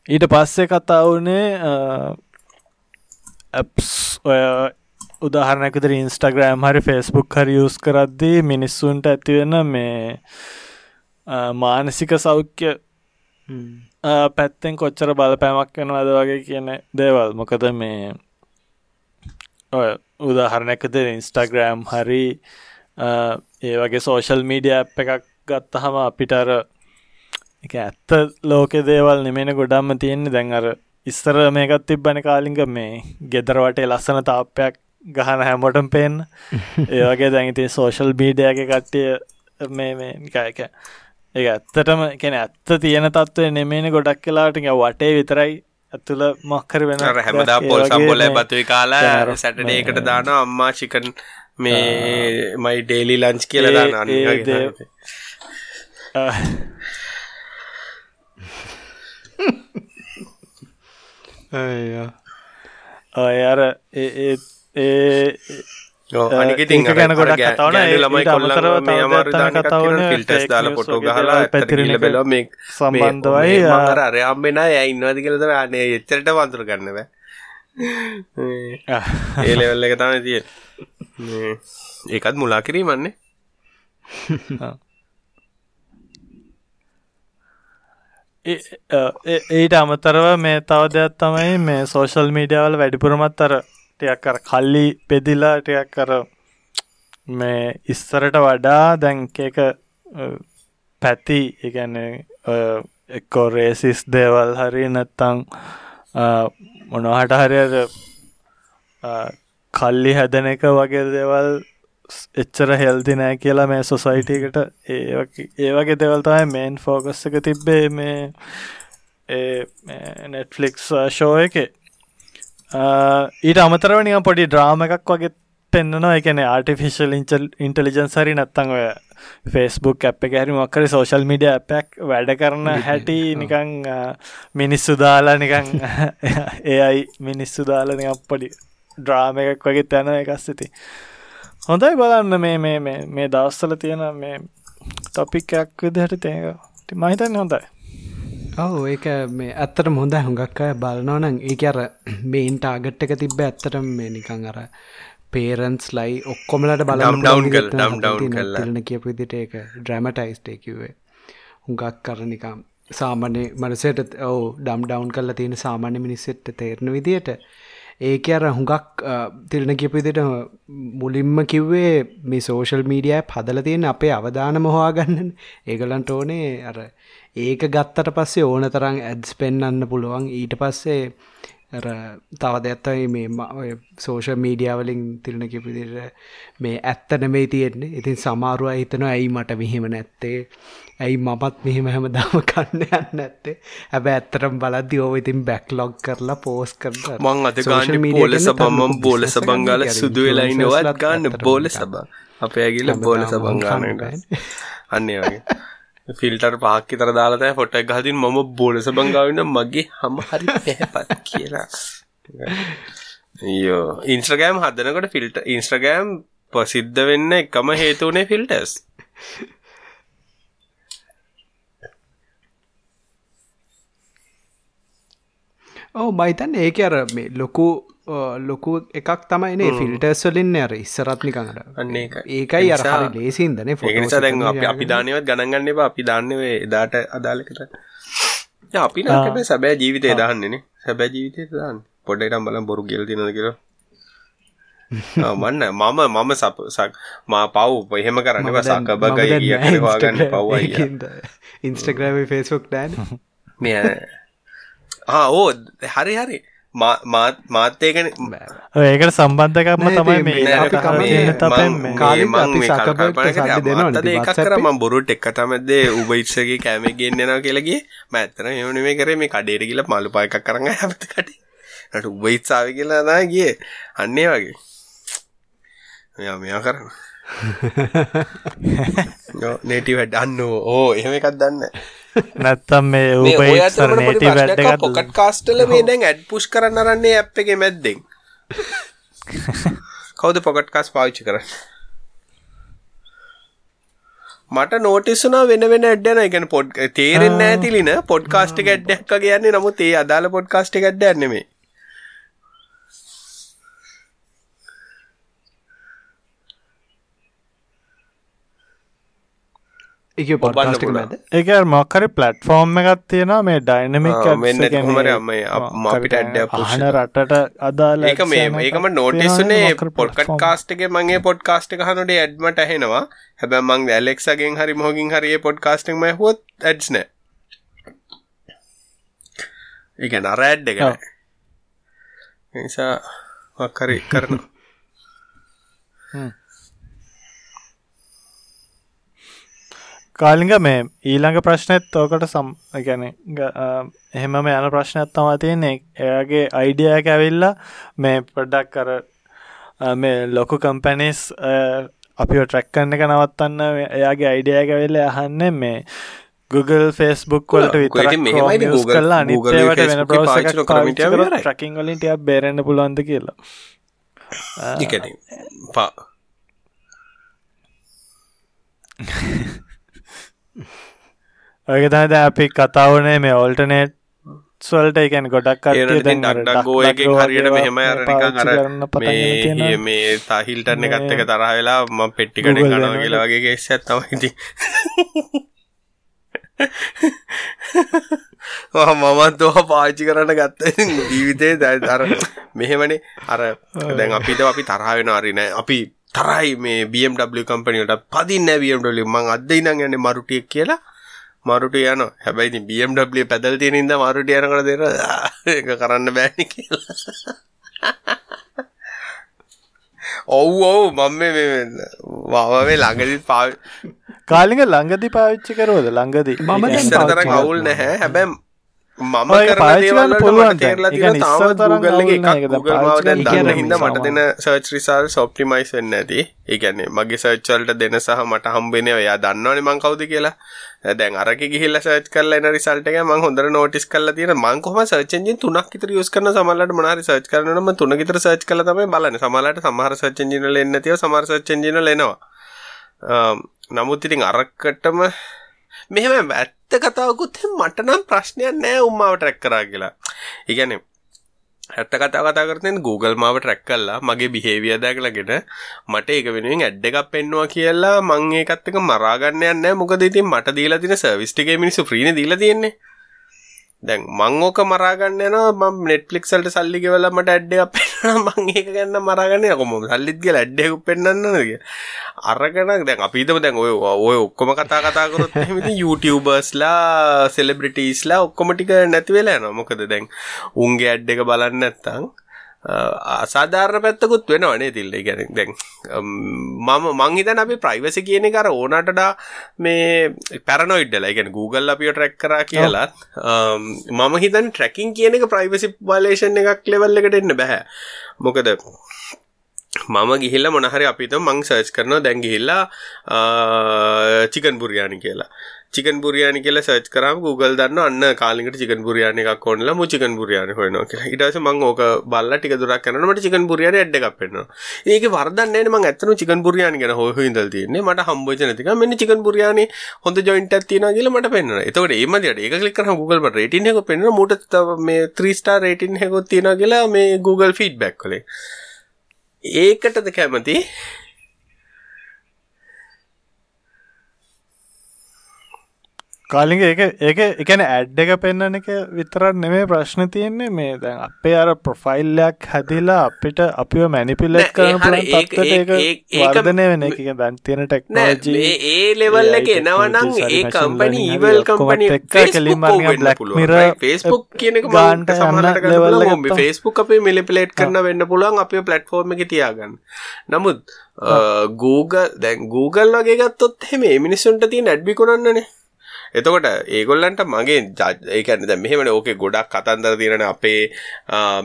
ඊට පස්සේ කතා වුණේ ඇප්ස් ඔය උදාහරණැකතර ඉන්ස්ටග්‍රෑම් හරි ෆෙස්බුක් හරි යස් කරද්දී මිනිස්සුන්ට ඇතිවෙන මේ මානසික සෞඛ්‍ය පැත්තෙන් කොච්චර බලපෑමක් වෙනවද වගේ කියන දේවල්. මොකද මේ ඔය උදාහරණැකද ඉන්ස්ටග්‍රෑම් හරි ඒ වගේ සෝෂල් මීඩිය එකක් ගත්තහම අපිටර එක ඇත්ත ලෝක දේවල් නෙමෙන ගොඩම්ම තියෙන්නේ. දැන් අර ඉස්සර මේකත් තිබ්බන කාලිංග මේ ගෙදරවටේ ලස්සන තාප්පයක් ගහන හැමොටම් පේෙන් ඒවගේ දැඟති සෝෂල් මීඩියගේ කට්ටිය මේ මේ නිකායක ඒ ඇත්තටම කෙන ඇත්ත තියෙන තත්වය නෙමේන ගොඩක් කලාට වටේ විතරයි ඇතුළ මක්කර වෙන හැමදා පොල් සම්බොල බතුයි කාලා සැටනේකට දාන අම්මා චිකන් මේ මයි ඩේලි ලංච් කියල දාන්න ඔය අර ඒ අනිකඉතින් ගැන ගොඩක් කතාවන ළමයි කොල්ලරව මේ අමාරු කතාවන ෆිල්ටස් දාලා පොටෝ ගහලා පැතිරල බැලෝ මේ සම්බන්ධවයි අර අරයම්බෙන ඇයි ඉන්නවාදි කියලද අනේ එච්චරට වන්තුර ගන්නව ඒලෙවල්ල එක තම තිය ඒකත් මුලා කිරීමන්නේ. ඊට අමතරව මේ තව දෙයක් තමයි මේ සෝෂල් මීඩියවල වැඩිපුරමත් අර ටියක් කර කල්ලි පෙදිලා ටියක් කර මේ ඉස්සරට වඩා දැන්ක පැති ඉගැන එක්කෝ රේසිස් දේවල් හරි නැත්තං මොනහට හරියට කල්ලි හැදන එක වගේ දේවල් එච්චර හෙල්දි නෑ කියලා මේ සොසයිටකට ඒ වගේ දෙවල් තමයි මේන් ෆෝකස් එක තිබ්බේ මේ නෙට්ෆලික්ස් ෂෝ එකේ. ඊට අමතරව නිකම් පොඩි ඩ්‍රාම එකක් වගේ පෙන්න්නනවා එකන ආටිෆිශල් ඉන්චල් ඉන්ටලිජන්ස් හරි නත්තං ඔය ෆෙස්බුක් ඇප් එක හැරි මොක්කරි සෝශල් මිඩිය ඇපක් වැඩ කරන හැටි නිකං මිනිස්සු දාලා නිකං එයයි මිනිස්සු දාලා නිකම් පොඩි ඩ්‍රාම එකක් වගේ තැන එකස් සිති හොඳයි බලන්න මේ මේ මේ දවස්සල තියෙන මේ ටොපික්යක් විදිහට තේක මහිතන්න හොඳයි ඔව ඒක මේ ඇත්තට හොඳ හුඟක් අය බලනවනං ඒක අර මේන් ටාගට් එක තිබ්බ ඇත්තට මේ නිකං අර පේරන්ස් ලයි ඔක්කොමලට බලම් ඩවන්් කල් ඩම් ඩවන්් කල්ලන කියපු විදිට ඒක ඩ්‍රමටයිස්ටේ කිවේ හුඟක් කර නිකම් සාමාන්‍ය මනසට ඔව ඩම් ඩවන්් කල්ල තියෙන සාමාන්‍ය මිනිස්සෙට්ට තේරණ විදියට ඒක අර හුඟක් තිරණ කිපිදිට මුලින්ම කිව්වේ මේ සෝෂල් මීඩිය පදල තියෙන අපේ අවධාන මොහවාගන්න ඒගලන්ට ඕනේ අර ඒක ගත්තට පස්සේ ඕන තරම් ඇඩ්ස් පෙන්න්න පුළුවන්. ඊට පස්සේ තව දෙත්තයි මේ සෝෂ මීඩියාවලින් තිරණ කිපිදිට මේ ඇත්ත නෙමේ තියෙන්නේ. ඉතින් සමාරුව හිතනවා ඇයි මට මෙහෙම නැත්තේ? ඇයි මමත් මෙහෙම හැම දාම කන්න යන්න ඇත්තේ හැබ ඇත්තරම් බලද්දි ඕව ඉතින් බැක්ලොග් කරලා පෝස් කර මං අත ගාන්න බෝල සබම්ම බෝල සබංගාල සුදු වෙලායිනවත් ගන්න බෝල සබ අපේ ඇගිල බෝල සබංගානට අන්නේ වගේ ෆිල්ටර් පහක් විතර දාලා තමයි ෆොටෝ එක ගහදින් මම බෝලස බංගාවින්න මගේ හැම හරි පැහැපත් කියලා. අයියෝ ඉන්ස්ටාග්‍රෑම් හදනකොට ෆිල්ටර් ඉන්ස්ටාග්‍රෑම් ප්‍රසිද්ධ වෙන්න එකම හේතු උනේ ෆිල්ටර්ස්. ඔව් මම හිතන්නේ ඒක අර මේ ලොකු ලොකු එකක් තමයිනේ ෆිල්ටර්ස් වලින් අර ඉස්සරත් නිකන් අර අන්න ඒකයි. ඒකයි අර හරි ලේසින්දනේ ඒක නිසා දැන් අපි අපි දාන්නේවත් ගණන් ගන්න එපා අපි දාන්නේ එදාට. යා අපි හැබැයි සැබෑ ජීවිතේ දාන්නේනේ. සැබෑ ජීවිතේ දාන්නේ. පොඩ්ඩක් නම් බලන්න බොරු කියලා තියෙනවද කියලා. මන්න මම මම සක් මා පව් එහෙම කරන්න සකබගයි කිය හවාගන්න පව්වයි ඉන්ස්ටග්‍රම ෆේස්බුක් ඩෑන් මෙ ඕ හරි හරි. මාත් මාත් ඒකන ඒකට සම්බන්ධකම තමයි කරම බොරුට එක් කතමදේ උබයිත්සගේ කෑම ගෙන්න්නවා කියලගේ මඇත්තන එවන මේ කරේ මේ කඩේට කියල මලු පායකක් කරන්න හැත කට ට උබයිත්සාාව කියලා දා ගිය. අන්නේ වගේ. මෙයා මෙයා කරන්න. නේටි වැඩ අන්න ඕ එහෙම එකක් දන්න නැත්තම් මේ වැඩ පොකට් කාස්ටල මේ දැන් ඇඩ් පුෂ් කරන්න රන්නේ ඇ් එක මැද්දෙන්. කවද පොකට් කාස් පාවිච්චි කර මට නෝටිස්සුනා වෙන වෙන ඇඩ්ඩන එකන පොඩ් තේරෙන් ඇතිලින පොඩ්කාස්ටි ඇඩ්ඩක් කියන්නේ නමුත් ඒ අදාල පොඩ්කාස්ටි ඇඩ්ඩ එක පොඩ්කාස්ට් එක මොක්කරි ප්ලට්ෆෝර්ම් එකක් තියෙනවා මේ ඩයිනමික් අපිට හන රටට අදාල ඒක මේ ඒකම නෝටිස්නේ පොඩ්කට් කාස්ටගේ මගේ පොඩ්කාස්ට් එක හනුට ඇඩ්මට ඇහෙනවා. හැබැ මං ඇලෙක්සගෙන් හරි මොහගින් හරිය පොඩ්කාස්ටික් ම හොත් ඇඩ්ස්න එක නරඇඩ් එක නිසා වක්කරි කරනවා කාලිග මේ ඊළඟ ප්‍රශ්නයත් ඕකට සම් ගැන එහෙමම යන ප්‍රශ්නයක් තමා තියන්නේ. එයාගේ අයිඩියක ඇවිල්ලා මේ ප්‍රඩක් කර මේ ලොකු කම්පැනිස් අපි ට්‍රැක්කන්න එක නවත්තන්න එයාගේ අයිඩියක වෙල්ල අහන්න මේ Google ෆස්බුක් වලට විතර කල්ලා අනිතවට වෙන බ්‍රවස ට්‍රකින් වලින් ටියක් බේරෙන්න්න පුළුවන්ද කියලා. පා ඔයක තනද අපි කතාවනේ මේ ඔල්ටනේට් ස්වල්ට එකන් ගොඩක් ගෝයකින් හරියට මෙහෙම අරනිකන් අර මේ තාහිල්ටන්න එකත්තක තරහ වෙලා ම පෙට්ටිකට ගනව කියලා වගේ ගෙස්ස ඇත්තමයිති මමත් දහ පාචි කරන්න ගත්ත. ජීවිතේ දැතර මෙහෙමනේ. අර දැන් අපිට අපි තරහවෙන අරිනෑ අපි තරයි මේ BMW කම්පනියට පදින්න BMW මං අදදයි නං යන්න මරුටියක් කියලා. මරුට යන හැබැයි BMW පැදල් තියෙනින්ද මරුට යනකට දෙර එක කරන්න බෑනි කියලා. ඔව් ඔව්. මම වවේ ළඟදිත් පා කාලික ළඟදි පාවිච්චි කරෝද ළඟදී. මම තරම් අවුල් නැහැ. හැබැම් මම පාචිවන්න පුළුවන් තේරලා තාම හින්දා මට දෙන search results optimize වෙන්නේ නැති. ඒ කියන්නේ මගේ search වලට දෙන සහ මට හම්බෙන්නේ එයා දන්නවනේ මං කවුද කියලා. දැන් අරක ගිහිල්ලා search කරලා එන එක මං හොඳට notice කරලා තියෙන මං කොහොම search engine තුනක් විතර use කරන සමහරවිට මොනාරි search කරනවනම් මං තුන විතර search කරලා තමයි බලන්නේ. සමහරවිට සමහර නැතිව සමහර search engine වල එනවා. නමුත් ඉතින් අරකටම මෙහෙම ඇත්ත කතාවකුත් මට නම් ප්‍රශ්නයක් නෑ උම්මාව ට්‍රැක් කරා කියලා. ඒ කියන්නේ ඇත්ත කතා කතා කරතෙන් Google මාව ට්‍රැක් කළා. මගේ බිහේවියර් දැකලාගෙන මට ඒක වෙනුවෙන් ඇඩ් එකක් පෙන්නවා කියලා මං ඒකත් එක්ක මරා ගන්න යන්නේ නැහැ මොකද ඉතින් මට දීලා තියෙන සර්විස් ටිකේ මිනිස්සු ෆ්‍රීනේ දීලා තියෙන්නේ. දැන් මං ඕක මරා ගන්න යනවා. මම Netflix වලට සල්ලි ගෙවලා මට ඇඩ් එකක් මං ඒක ගන්න මරගන්න කොම සල්ලිත් කියලා ඇඩ්ඩෙකු පෙන්න්නන්නද අරගනක් දැන් අපිතම දැන් ඔය ඔය ඔක්කොම කතා කතාකරොත් එහෙමති YouTubeර්ස්ලා සෙලබ්‍රිටීස්ලා ඔක්කොමටික නැතිවෙලා යනවා. මොකද දැන් උන්ගේ ඇඩ් එක බලන්න නැත්තං අසාධාරණ පැත්තකුත් වෙනවනේ තිල්ල ගැන දැන් මම මංහිතන අපි ප්‍රයිවසි කියන කර ඕනටඩා මේ පැරනොයිඩ්ඩල ගැන Google අපිය ට්‍රැක් කර කියලත් මම හිතන් ට්‍රැකින් කියන එක ප්‍රයිවසි බලේෂන් එකක් ලෙවල් එකට එන්න බැහැ මොකද මම ගිහිල්ල මොනහරි අපිත මං සර්ච් කරනවා දැන් ගිහිල්ලා චිකන් බුරියානි කියලා චිකන් බුරියානි කියලා සර්ච් කරාම Google දන්න අන්න කාලින්කට චිකන් බුරියානි එකක් ඕනලා මු චිකන් බුරියානි හොයනවා කියලා. ඊට පස්සේ මම ඕක බලලා ටික දුරක් යනකොට මට චිකන් බුරියානි ඇඩ් එකක් පෙන්නනවා. ඒකේ වරදක් නැහැ නේ මම ඇත්තටම චිකන් බුරියානි ගැන හොය හොය ඉඳලා තියෙන්නේ. මට හම්බෙච්ච නැති එක මෙන්න චිකන් බුරියානි හොඳ ජොයින්ට් එකක් තියෙනවා කියලා මට පෙන්නනවා. එතකොට ඒ මදියට ඒක ක්ලික් කරාම Google මට රේටින් එක පෙන්නනවා. මූට මේ 3 star රේටින් එකක් තියෙනවා කියලා මේ Google feedback වලින්. ඒකටද කැමති කාලිග ඒක ඒක එකන ඇඩ් එක පෙන්න්නන එක විතරත් නෙමේ ප්‍රශ්න තියෙන්නේ. මේ දැන් අපේ අර ප්‍රොෆයිල්ලයක් හැදිලා අපිට අපිව මැනිපිලෙට් කරන වර්ධනය වෙන එක. දැන් තියෙන ටෙක්නෝජී ඒ ලෙවල් එක එනවනම් ඒ කම්පනි ඊවල් කම්පනි මිර ෆස්බුක් කියන ගාන්ට සමනට ලෙවල්ල ෆස්බුක් අපේ මිලිපිලේට් කරන වෙන්න පුළුවන් අපේ පලට්ෆෝර්ම එක තියාගන්න. නමුත් Google දැන් Google වගේ ගත්තොත් හෙම මිනිස්සුන්ට තිය නැඩ්බි කොරන්නනේ එතකොට ඒගොල්ලන්ට මගේ ඒකන දැ මෙහෙමන ඕකේ ගොඩක් කතන්දර තිරන අපේ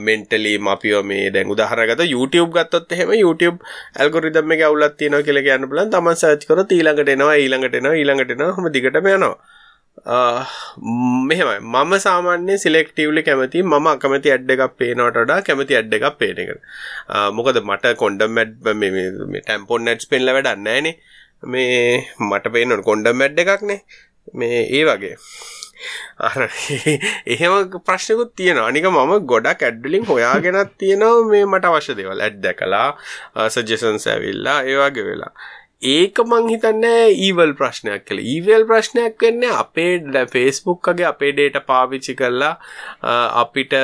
මෙන්ටලි මපියෝ මේ දැන් උදාහරගත YouTube ගත්තොත් එහෙම YouTube ඇල්ගොරිදම් එක අවුලත් තියෙනවා කියලා කියන්න බලන් තමන් සර්ච් කරොත් ඊළඟට එනවා ඊළඟට එනවා ඊළඟට එනවා හැම දිගටම යනවා. මෙහෙමයි. මම සාමාන්‍ය සිලෙක්ටීව්ලි කැමති මම අකමැති ඇඩ් එකක් පේනවට වඩා කැමති ඇඩ් එකක් පේන එක මොකද මට කොන්ඩම් ඇඩ් මේ ටැම්පොන් නැට්ස් පෙන්ලා වැඩක් නැහැ නේ. මේ මට පේන කොන්ඩම් ඇඩ් එකක්නේ මේ ඒ වගේ. අර එහෙම ප්‍රශ්නකුත් තියෙන අනික මම ගොඩක් ඇඩ්ඩලින් හොයාගෙනත් තියෙනවා මේ මට අවශ්‍ය දේවල්. ඇඩ් දැකලා සජෙසන්ස් ඇවිල්ලා ඒවාගේ වෙලා. ඒක මං හිතන්න ඊවල් ප්‍රශ්නයක් කළ ඊවල් ප්‍රශ්නයක් වෙන්න අපේ ෆේස්බුක්කගේ අපේ ඩේට පාවිච්චි කරලා අපිට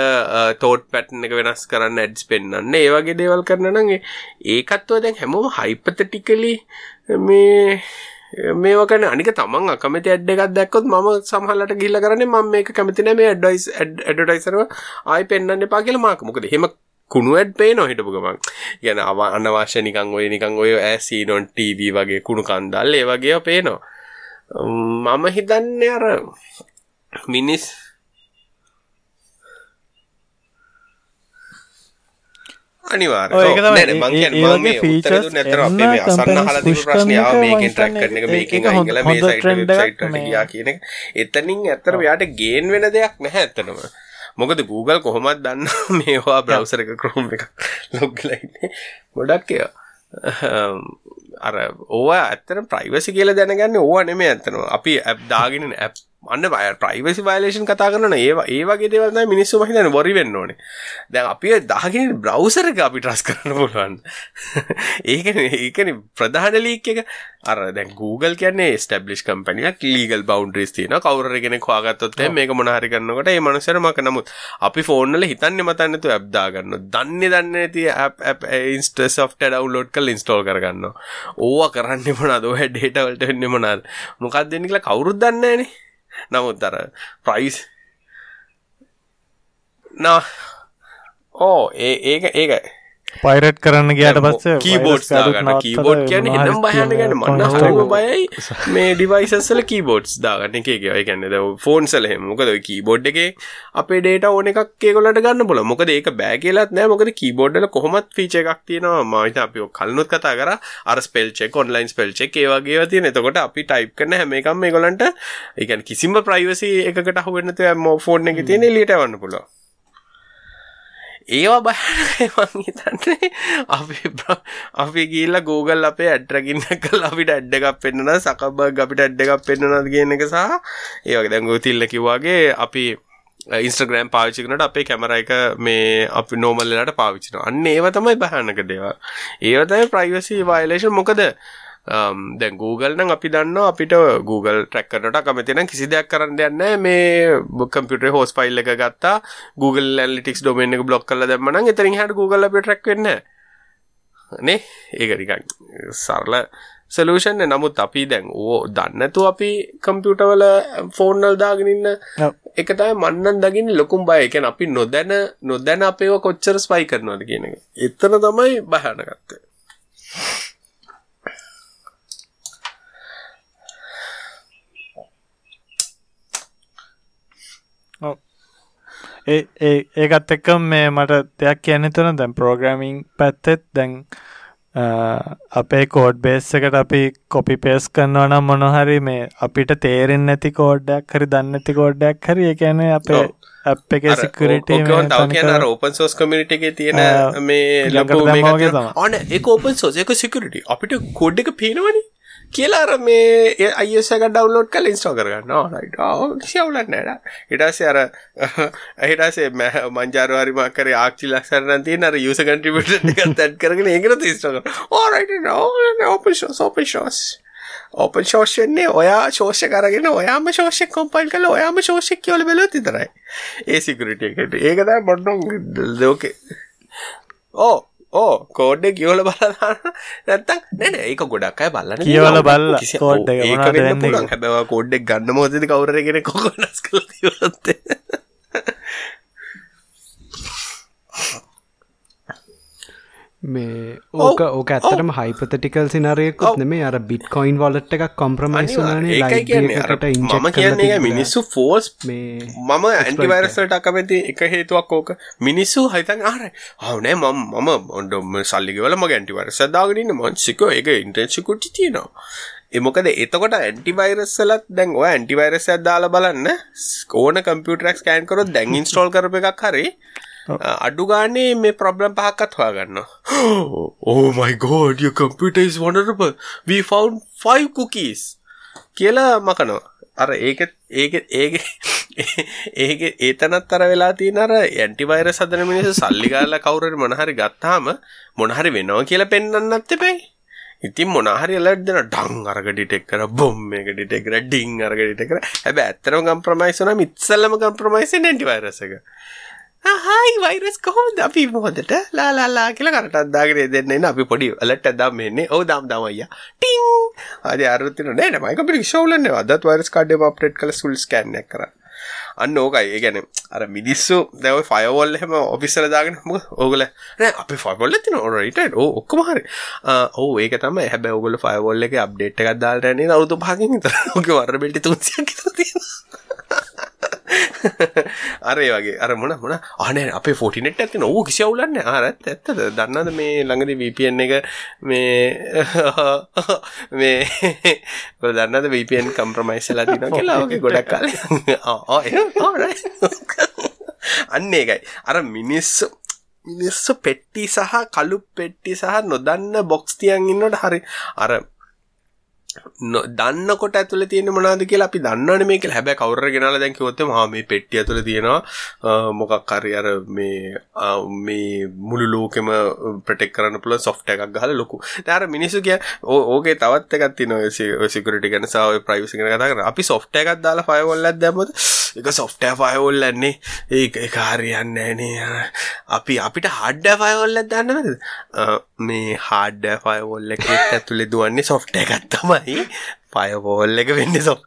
තෝට් පැට්න එක වෙනස් කරන්න ඇඩ්ස් පෙන්න්න ඒවගේ දේවල් කරනනගේ ඒකත්ව දැන් හැමෝම හයිපතටිකලි මේ මේකන අනික තමන් අකමති ඇඩ් එකක් දැක්කොත් ම සහලට ගිල්ල කරන ම මේ කැමතින මේ ඇඩ්ඩයිස් ඇඩටයිසරව ආය පෙන්න්න එපා කියල මාක. මොකද හෙම කුණු ඇඩ් පේ නොහිටපු ගමන්. ගැන අව අනවශ්‍ය නිකං ඔය නිකං ඔය ඇසී නොන් ටීවී වගේ කුණු කන්දල් ඒ වගේ පේනවා. මම හිතන්න අර මිනිස් අනිවාර නැතර අපේ අසන්න හලති ප්‍රශ්නයාව මේකෙන් ට්‍රක් කරන එක මේකින් අයිගල මේ සයිට ගියා කියන එතනින් ඇත්තර යාට ගේන් වෙන දෙයක් නැහැ ඇත්තනම මොකද Google කොහොමත් දන්න මේවා බ්‍රවසර එක කරෝම් එක ලොග්ලයින්නේ ගොඩක් අර ඕවා ඇත්තන ප්‍රයිවසි කියල දැනගන්න ඕවා නෙමේ ඇත්තනවා අපි ඇප් දාගෙන ඇප් අන්න බය ප්‍රයිවසි වයිලේෂන් කතා කරන ඒවා ඒ වගේ දේවල් තමයි මිනිස්සු මහිතන බොරි වෙන්න ඕනේ. දැන් අපි දාගෙන බ්‍රවුසර් එක අපි ට්‍රස් කරන්න පුළුවන් ඒකනේ ඒකනේ ප්‍රධාන ලීක් එක. අර දැන් Google කියන්නේ ස්ටැබ්ලිෂ් කම්පැනියක් ලීගල් බවුන්ඩරිස් තියෙනවා. කවුරු හරි කෙනෙක් හොයාගත්තොත් එහෙනම් මේක මොන හරි කරනකොට ඒ මනුස්සයර මක. නමුත් අපි ෆෝන් වල හිතන්නේ මතන්නේ නැතුව ඇප් දාගන්නවා. දන්නේ දන්නේ නැති app app Insta software download කරලා ඉන්ස්ටෝල් කරගන්නවා. ඕවා කරන්නේ මොනවද? ඔය ඩේටා වලට වෙන්නේ මොනවද? මොකක්ද වෙන්නේ කියලා කවුරුත් දන්නේ නැහනේ නමුත් අර ප්‍රයිස් නා ඕ ඒ ඒක ඒක පයිරට් කරන්න ගයාට පස්ස කීබෝඩ් දාගන්න. කීබෝඩ් කියන එනම් බයන්න ගැන මන්න හරම බයයි. මේ ඩිවයිසස්සල කීබෝඩ්ස් දාගන්න. එක එක. ගැන්න ද ෆෝන් සලහ මොකද කීබෝඩ් එක අපේ ඩේට ඕන එකක් කොලට ගන්න බොල මොකද ඒක බෑ කියලත් නෑ. මොකද කීබෝඩ්ල කොහොමත් ෆීච එකක් තියෙනවා. මහිත අපි කල්නුත් කතා කර. අර ස්පෙල්චෙක් ඔන්ලයින් ස්පෙල්චෙක් ඒවාගේ තියන එතකොට අපි ටයිප් කරන හැම එකම් මේ ගොලන්ට එකන් කිසිම ප්‍රයිවසි එකට හුවන්නත ම ෆෝර්න එක තියෙන ලිට වන්න පුළුව ඒවා බයමන් හිතන්නේ අපි අපි ගිල්ල ගෝගල් අපේ ඇඩ්රකින්න කල් අපිට ඇඩ්ඩ එකක් පෙන්න්නන සකබක් අපිට ඇඩ්ඩ එකක් පෙන්න්නනද කියන එක සහ ඒවගේ දැන් ගෝතිල්ල කිව්වාගේ අපි ඉන්ස්ට්‍රග්‍රම් පාවිචිකනට අපේ කැමර එක මේ අපි නෝමල්ලට පාවිච්චින අන්න ඒව තමයි බහනක දේවා ඒවතයි ප්‍රයිවසි වයිලේෂන් මොකද දැන් Google නම් අපි දන්න අපිට Google ට්‍රැක්කරට කමතින කිසි දෙයක් කරන්න දෙන්න මේ කම්පියුටර් හෝස් ෆයිල් එක ගත්තා. Google ඇලිටික්ස් ඩොමෙන් එක බ්ලොක් කරලා දැම්මනම් එතනින් හට Google අපිට ට්‍රැක් වෙන්න නේ? ඒක නිකන් සරල සලූෂන් නමුත් අපි දැන් ඕ දන්නතු අපි කම්පියුටවල ෆෝන්නල් දාගෙනන්න එක තයි මන්නන් දකිින් ලොකුම් බය. එකැන අපි නොදැන නොදැන අපේව කොච්චර ස්පයි කරනවාද කියන එක. එතන තමයි බහනගත්ත ඒ ඒකත් එක්ක මේ මට දෙයක් කියන්න තුන දැන් ප්‍රෝග්‍රමිං පැත්තෙත් දැන් අපේ කෝඩ් බේස් එකට අපි කොපි පේස් කරනවා නම් මොනහරි මේ අපිට තේරෙන් නැති කෝඩ්ඩයක් හරි දන්නති කෝඩ්ඩයක් හරි එකන අපේ අප එක සිකරට ඕපන් සෝස් කමිට එක තියෙන මේ ලබ ඕන එක ඕපන් සෝස එක සිකරට අපිට කෝඩ් එක පේනවනි කියලා අර මේ අයිසක ඩවන්ලෝඩ් කල ඉස්ටෝ කරගන්න. රයිට කිසිවුලත් නෑට ඉටසේ අර අහිටසේ මැ මංජාරවාරිම කර ආක්චි ලක්සරන තිය අර යුස කටිපට තැත් කරගෙන ඒකට ස්ටෝ ඕරයිට ඕපන් ෂෝස් ඕපන් ෂෝස් ඕපන් ශෝෂන්නේ ඔයා ශෝෂ කරගෙන ඔයාම ශෝෂක් කොම්පයිල් කල ඔයාම ශෝෂක් කියවල බැල තිතරයි ඒ සිකරට එකට ඒකද බොඩ්ඩො ලෝකේ ඕ ඕ කෝඩ්ඩ කියවල බලන්න නැත්තක් නැන ඒක ගොඩක් අය බලන්න කියවල බල්ල කෝඩ් හැබව කෝඩ්ඩෙක් ගන්න මෝදද කවරගෙන කොකොනස් කල මේ ඕක ඕක ඇතරම හයිපතටිකල් සිනරයකුත් නෙමේ අර බිට් කොයින් වලට් එකක් කොම්ප්‍රමයිස් ලයිකට මම කියන්නේ මිනිස්සු ෆෝස් මේ මම ඇන්ටිවරසට අකමැති එක හේතුවක් ඕක. මිනිස්සු හිතන් ආර හවනේ මම මම ඔොඩොම සල්ලිගවල ම ගැන්ටිවරස දාගනන්න මන්සිකෝ එක ඉන්ටෙන්සිකුටි තියෙනවා. එමොකද එතකොට ඇන්ටිවයිරස්සලත් දැන් ඔය ඇන්ටිවයිරස දාලා බලන්න. ඕන කම්පියුටරක් කෑන් කරොත් දැන් ඉන්ස්ටෝල් කරප එකක් හරි අඩු ගානේ මේ ප්‍රබ්ලම් පහක්කත් හොයාගන්න ඕ oh මයි ගෝඩ your computer is wonderful. We found five cookies. කියලා මකනවා. අර ඒක ඒක ඒක ඒක ඒතනත් අර වෙලා තියෙන අර ඇන්ටිවයිරස් හදන මිනිස්සු සල්ලි ගාලා කවුරු හරි මොන හරි ගත්තාම මොන හරි වෙනවා කියලා පෙන්වන්නත් එපේ ඉතින් මොනහරි අලර්ට් දෙන ඩං අරක ඩිටෙක්ට් කර බොම් එක ඩිටෙක්ට් කර ඩිං අරක ඩිටෙක්ට් කර. හැබැයි ඇත්තටම කම්ප්‍රොමයිස් වුණාම ඉස්සෙල්ලම කම්ප්‍රොමයිස් වෙන්නේ ඇන්ටිවයිරස් එක. හයි වයිරස් කොහොමද? අපි මොහොදට ලාලාලා කියලා කරටත් දාගෙන දෙන්න අපි පොඩි අලට් එකක් මෙන්නේ ඔව් දාම් දාම අයියා. ටින් ආදී අරුතින නෑ නෑ මයික අපිට ෂෝලන්නේ අදත් වයිරස් කාඩ් එක අප්ඩේට් කරලා ෆුල් ස්කෑන් එකක් කරා. අන්න ඕකයි. ඒ කියන්නේ අර මිනිස්සු දැන් ඔය ෆයර්වෝල් එහෙම ඔෆිස් වල දාගෙන මොකද ඕගොල්ලෝ නෑ අපේ ෆයර්වෝල් එකේ තියෙන ඔරයිට් ඕ ඔක්කොම හරි. ඔව් ඒක තමයි. හැබැයි ඕගොල්ලෝ ෆයර්වෝල් එකේ අප්ඩේට් එකක් දාලා යන්නේ අවුරුදු පහකින් විතර ඔගේ වර්ර බෙල්ටි 300ක් විතර තියෙනවා. අරේ වගේ. අර මොන මොන? අනේ අපේ ෆෝටිනෙට් ඇතින ඕ කිසි අවුලන්න ආරත් ඇත්තද දන්නද මේ ළඟදි VPN එක මේ මේ දන්නද VPN කම්ප්‍රමයිස් වෙලා තියෙනවා කියලා? ඔගේ ගොඩක් කාලේ. අන්න ඒකයි. අර මිනිස්සු මිනිස්සු පෙට්ටි සහ කළු පෙට්ටි සහ නොදන්න බොක්ස් තියන් ඉන්නට හරි. අර දන්නකොට ඇතුළ තියෙන මොනාද කියලා අපි දන්නවනේ මේක. හැබැයි කවුරු ගෙනාලා දැන් කිව්වොත් මහා මේ පෙට්ටිය ඇතුළ තියෙනවා. මොකක් හරි අර මේ මේ මුළු ලෝකෙම ප්‍රොටෙක්ට් කරන්න පුළුවන් සොෆ්ට්වෙයාර් එකක් ගහලා ලොකු. දැන් අර මිනිස්සු කිය ඕකේ තවත් එකක් තියෙනවා. ඔය සිකියුරිටි ගැන සහ ඔය ප්‍රයිවසි ගැන කතා කරලා අපි සොෆ්ට්වෙයාර් එකක් දාලා ෆයර්වෝල් එකක් දැම්මොත් ෆයර්වෝල් එකනේ ඒක ඒක හරියන්නේ නැහැ අපි අපිට හાર્ඩ්වෙයාර් ෆයර්වෝල් එකක් දාන්න බෑද මේ හાર્ඩ්වෙයාර් ෆයර්වෝල් එකේ ඇතුලේ දුවන්නේ සොෆ්ට්වෙයාර් එකක් තමයි. තමයි ෆයවෝල් එක වෙන්න සොෆ්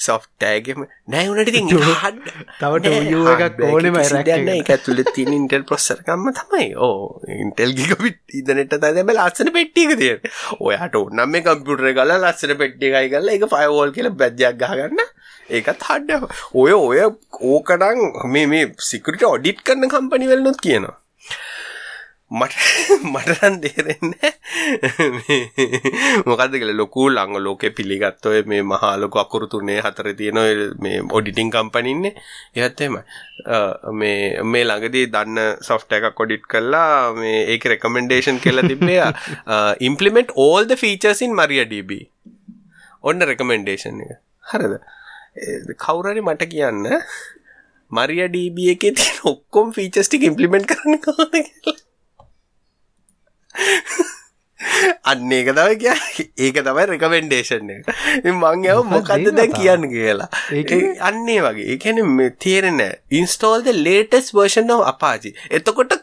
සොෆ්ටෑගම නෑ උනට ඉතින් තවට එකක් ඕනෙම රැන්න එක ඇතුල තින ඉන්ටල් ප්‍රොස්සරකම්ම තමයි. ඕ ඉන්ටෙල් ගික පිට ඉදනට තැබ ලස්සන පෙට්ටික තිය ඔයාට ඔන්නම් මේ කම්පියුටර කල ලස්සන පෙට්ටි එකයි කල්ල එක ෆයවෝල් කියල බැද්ජයක් ගහගන්න ඒකත් හඩ ඔය ඔය ඕකටන් මේ මේ සිකට ඔඩිට් කරන්න කම්පනිවල්නොත් කියනවා. මට මටරන් දේරෙන්න මොකද කල ලොකු ලංඟ ලෝකෙ පිළිගත්තොය මේ මහාලොක අකුරු තුනේ හතර තියෙන මේ ඔඩිටිං කම්පනින්නේ එහත්තේම මේ මේ ළඟදී දන්න සොෆ්ට එකක් කොඩිට් කරලා මේ ඒක රෙකමෙන්ඩේෂන් කෙල්ල තිබේ ඉම්පලිමෙන්ට් ඕල් ද ෆීචර්සින් මරිය ඩබ ඔන්න රෙකමෙන්ඩේෂන් එක. හරද? කවුරරි මට කියන්න මරිය ඩබ එක තින ඔක්කොම් ෆීචස්ටික් ඉම්පලිමෙන්ට් කෝද කියලා. අන්න ඒක තමයි කිය ඒක තමයි රෙකමෙන්ඩේෂන් එක. මං යව මොකක්ද දැන් කියන්න කියලා. අන්නේ වගේ. ඒකැන තේරෙන ඉන්ස්ටෝල්ද ලේටස් වර්ෂන් නව අපාචි එතකොට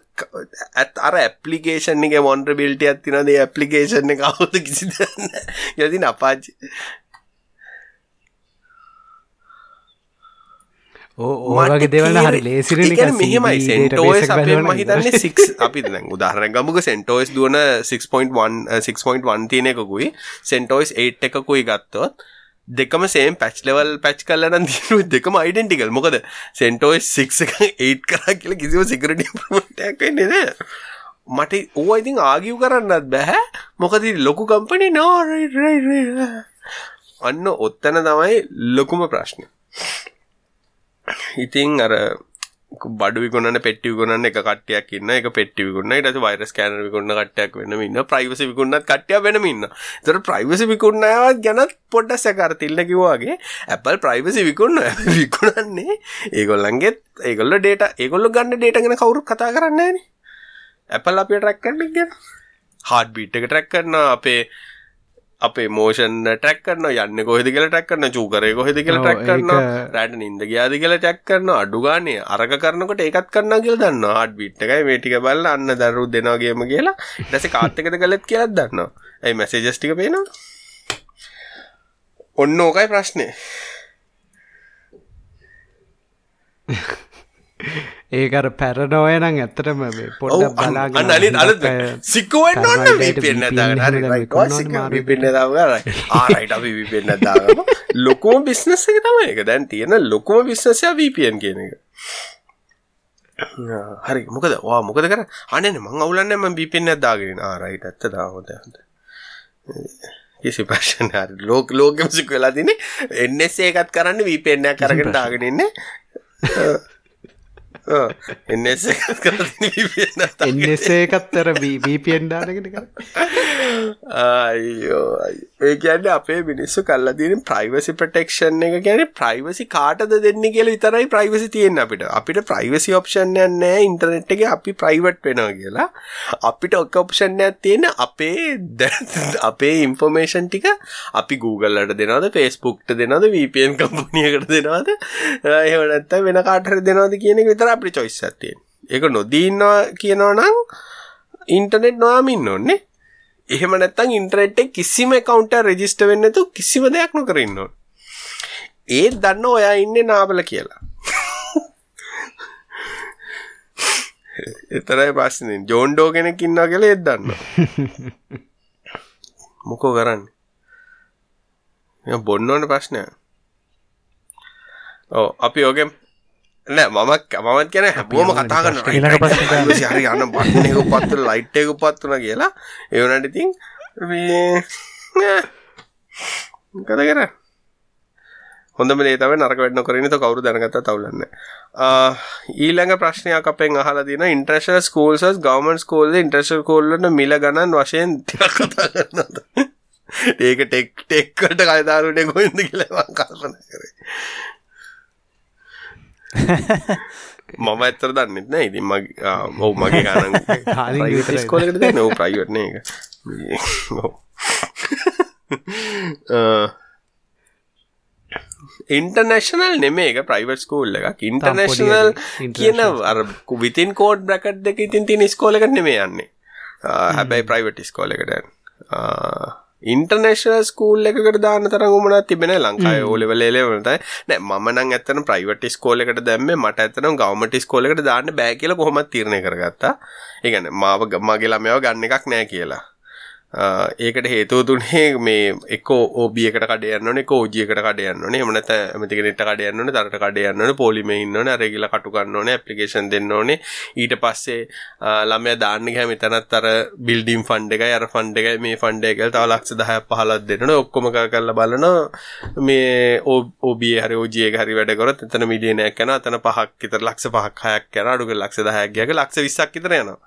ඇත් අර ඇපලිකේෂන් එක මොන්ඩ බිල්ට ඇත්තිනද ඇපලිකේෂන් එක අවුද කිසිදන්න යතින අපාචි ඕගේ දෙවන හරි ලේසිර මෙහෙමයි සෙන්ටෝස් මහිතන්නේ සික් අපි දැන් උදාහරණ ගමුක සෙන්ටෝස් දුවන 6.1 තියෙන එකකුයි. සෙන්ටෝස් 8 එකකුයි ගත්තොත් දෙකම සේම් පැච් ලෙවල් පැච් කල්ලන දිරු දෙකම අයිඩෙන්ටිකල් මොකද සෙන්ටෝස් 6 එක 8 කරා කියල කිසිව සිකරට ප්‍රමටක් නෙද මට ඕ ඉතින් ආගිව් කරන්නත් බැහැ මොකද ලොකු කම්පනි නෝ. අන්න ඔත්තන තමයි ලොකුම ප්‍රශ්න ඉතින් අර බඩු විකුණන පෙට්ටි විකුණන්න එක කට්ටයක් ඉන්න එක පෙට්ටි විකුන්න ඊට පස්සේ වෛරස් ස්කෑනර් විකුණන කට්ටයක් වෙනම ඉන්න ප්‍රයිවසි විකුණනත් කට්ටියක් වෙනම ඉන්න. ඒතර ප්‍රයිවසි විකුණනවත් ගැනත් පොඩ්ඩක් සැකර තිල්ල කිව්වාගේ Apple ප්‍රයිවසි විකුණන විකුණන්නේ ඒගොල්ලන්ගේ ඒගොල්ලෝ data ඒගොල්ලෝ ගන්න data ගැන කවුරුත් කතා කරන්නේ නැහනේ. Apple අපිට ට්‍රැක් කරන්න එක ගැන. heart beat එක ට්‍රැක් කරනවා අපේ අපේ මෝෂන් ටැක් කරන යන්න කොහෙද කියලා ටැක් කරන චූකරය කොහෙද කියලා ටැක් කරන ඒක- රෑට නින්ද ගියාද කියලා ටැක් කරන අඩු ගානේ අරක කරනකොට ඒකත් කරන්න කියලා දන්න හඩ් බිට් එකයි මේ ටික බලලා අන්න දරු දෙනවාගේම කියලා ඊට පස්සේ කාත් එකද කළත් කියලා දන්නවා. ඒ මැසේජස් ටික පේනවා? ඔන්න ඕකයි ප්‍රශ්නේ ඒකර පැරනෝය නම් ඇත්තටම මේ ඔව් පොඩ්ඩක් අන්න බලාගෙන අනිත් අනිත් අය සික්කුවෙන්න ඕන තරමයි VPN VPN දාගෙන හරි එහෙම right විකුණනවනේ ඔය මාරු VPN දාගන්න ආ right අපි VPN දාගමු ලොකුම බිස්නස් එක තමයි ඒක. දැන් තියෙන ලොකුම බිස්නස් එක VPN කියන එක. හරි. මොකද? වා මොකද කර අනේ මං අවුලන්නේ VPN එකක් දාගෙන ආ right ඇත්ත දා හොඳ හොඳ. කිසි ප්‍රශ්න හරි. ලෝක ලෝකෙම සික් වෙලා තිනේ NSA එකත් කරන්නේ VPN එකක් අරගෙන එකත් එන්නසේ එකත්තර වීපෙන් දානකට කර අයියෝ අයියෝ. ඒ කියන්නේ අපේ මිනිස්සු කල්ලා තියෙන ප්‍රයිවසි ප්‍රොටෙක්ෂන් එක කියන්නේ ප්‍රයිවසි කාටද දෙන්නේ කියලා විතරයි ප්‍රයිවසි තියෙන්නේ අපිට. අපිට ප්‍රයිවසි ඔප්ෂන් එකක් නැහැ ඉන්ටර්නෙට් එකේ අපි ප්‍රයිවට් වෙනවා කියලා. අපිට ඔක ඔප්ෂන් එකක් තියෙන අපේ අපේ ඉන්ෆර්මේෂන් ටික අපි Google වලට දෙනවද Facebook ට දෙනවද VPN කම්පැනි එකට දෙනවද එහෙම නැත්නම් වෙන කාට හරි දෙනවද කියන විතර අපිට choice එකක් තියෙන්නේ. ඒක නොදී ඉන්නවා කියනවා නම් ඉන්ටර්නෙට් නොයාම ඉන්න ඕනේ. එහෙම නැත්තම් ඉන්ටර්නෙට් එකේ කිසිම account එකක් register වෙන්නේ නැතුව කිසිම දෙයක් නොකර ඉන්න ඕනේ. ඒත් දන්න ඔයා ඉන්නේ නාවල කියලා. එතරයි ප්‍රශ්නේ. ජෝන් ඩෝ කෙනෙක් ඉන්නවා කියලා ඒත් දන්නවා. මොකෝ කරන්නේ? මේ බොන්න ඕන ප්‍රශ්නයක්. ඔව් අපි ඔගෙන් නෑ මම මමත් කියන හැබුවම කතා කරන යන්න. හරි අන්න බටන් එක පත්තු ලයිට් එක පත් වුණා කියලා ඒ වුණාට ඉතින්. මොකද කරන්නේ හොඳම දේ තමයි නරක වැඩ නොකර ඉන්න તો කවුරු දැනගත්තත් අවුලක් නැහැ. ඊළඟ ප්‍රශ්නයක් අපෙන් අහලා තියෙනවා ඉන්ටර්නැෂනල් ස්කූල්ස් වස් ගවර්න්මන්ට් ස්කූල්ද ඉන්ටර්නැෂනල් ස්කූල් වල මිල ගණන් වශයෙන් කතා කරනවද? ඒක ටෙක් ටෙක් වලට කයදාරුනේ කොහෙන්ද කියලා මම කල්පනා කරේ. මම ඇත්තට දන්නෙත් නෑ. ඉතින් මගේ ඔව් මගේ කාලින් ප්‍රයිවට් විතරයි. ඉස්කෝලේකට දෙන්නේ? ඔව් ප්‍රයිවට් නේ ඒක. ඔව්. ඉන්ටර්නැෂනල් නෙමේ එක ප්‍රයිවට් ස්කූල් එකක්. international කියන අර විතින් කෝඩ් බ්‍රකට් දෙක ඉතින් තියෙන ස්කෝල එකට නෙමේ යන්නේ. හැබැයි ප්‍රයිවට් ස්කෝල එකට ඉන්ටර්නේශනල් ස්කූල් එකකට දාන්න තරම් උමනක් තිබෙන ලංකාවේ ඕ ලෙවල් ඒ ලෙවල් තමයි නෑ මම නම් ඇත්තටම ප්‍රයිවට් ස්කෝල් එකට දැම්මේ මට ඇත්තටම ගවර්න්මන්ට් ස්කෝල් එකට දාන්න බෑ කියලා කොහොමද තීරණය කරගත්තා. ඒ කියන්නේ මාව මගේ ළමයව ගන්න එකක් නෑ කියලා ඒකට හේතුව තුනේ මේ එක OB එකට කඩ යන්න ඕනේ එක OG එකට කඩ යන්න ඕනේ. එහෙම නැත්නම් ඇමති කෙනෙක්ට කඩ යන්න ඕනේ තරට කඩ යන්න ඕනේ පොලිමේ ඉන්න ඕනේ අර ගිලා කටු ගන්න ඕනේ ඇප්ලිකේෂන් දෙන්න ඕනේ. ඊට පස්සේ ආ, ළමයා දාන්න ගියාම එතනත් අර බිල්ඩින් ෆන්ඩ් එකයි අර ෆන්ඩ් එකයි මේ ෆන්ඩ් එකයි කියලා තව ලක්ෂ 10ක් 15ක් දෙන්න ඕනේ ඔක්කොම කර කරලා බලන මේ OB හරි OG එක හරි වැඩ කරොත් එතන මිලියනයක් යනවා. එතන පහක් විතර ලක්ෂ 5ක් 6ක් යනවා. අඩු කරලා ලක්ෂ 10ක් ගියාක ලක්ෂ 20ක් විතර යනවා.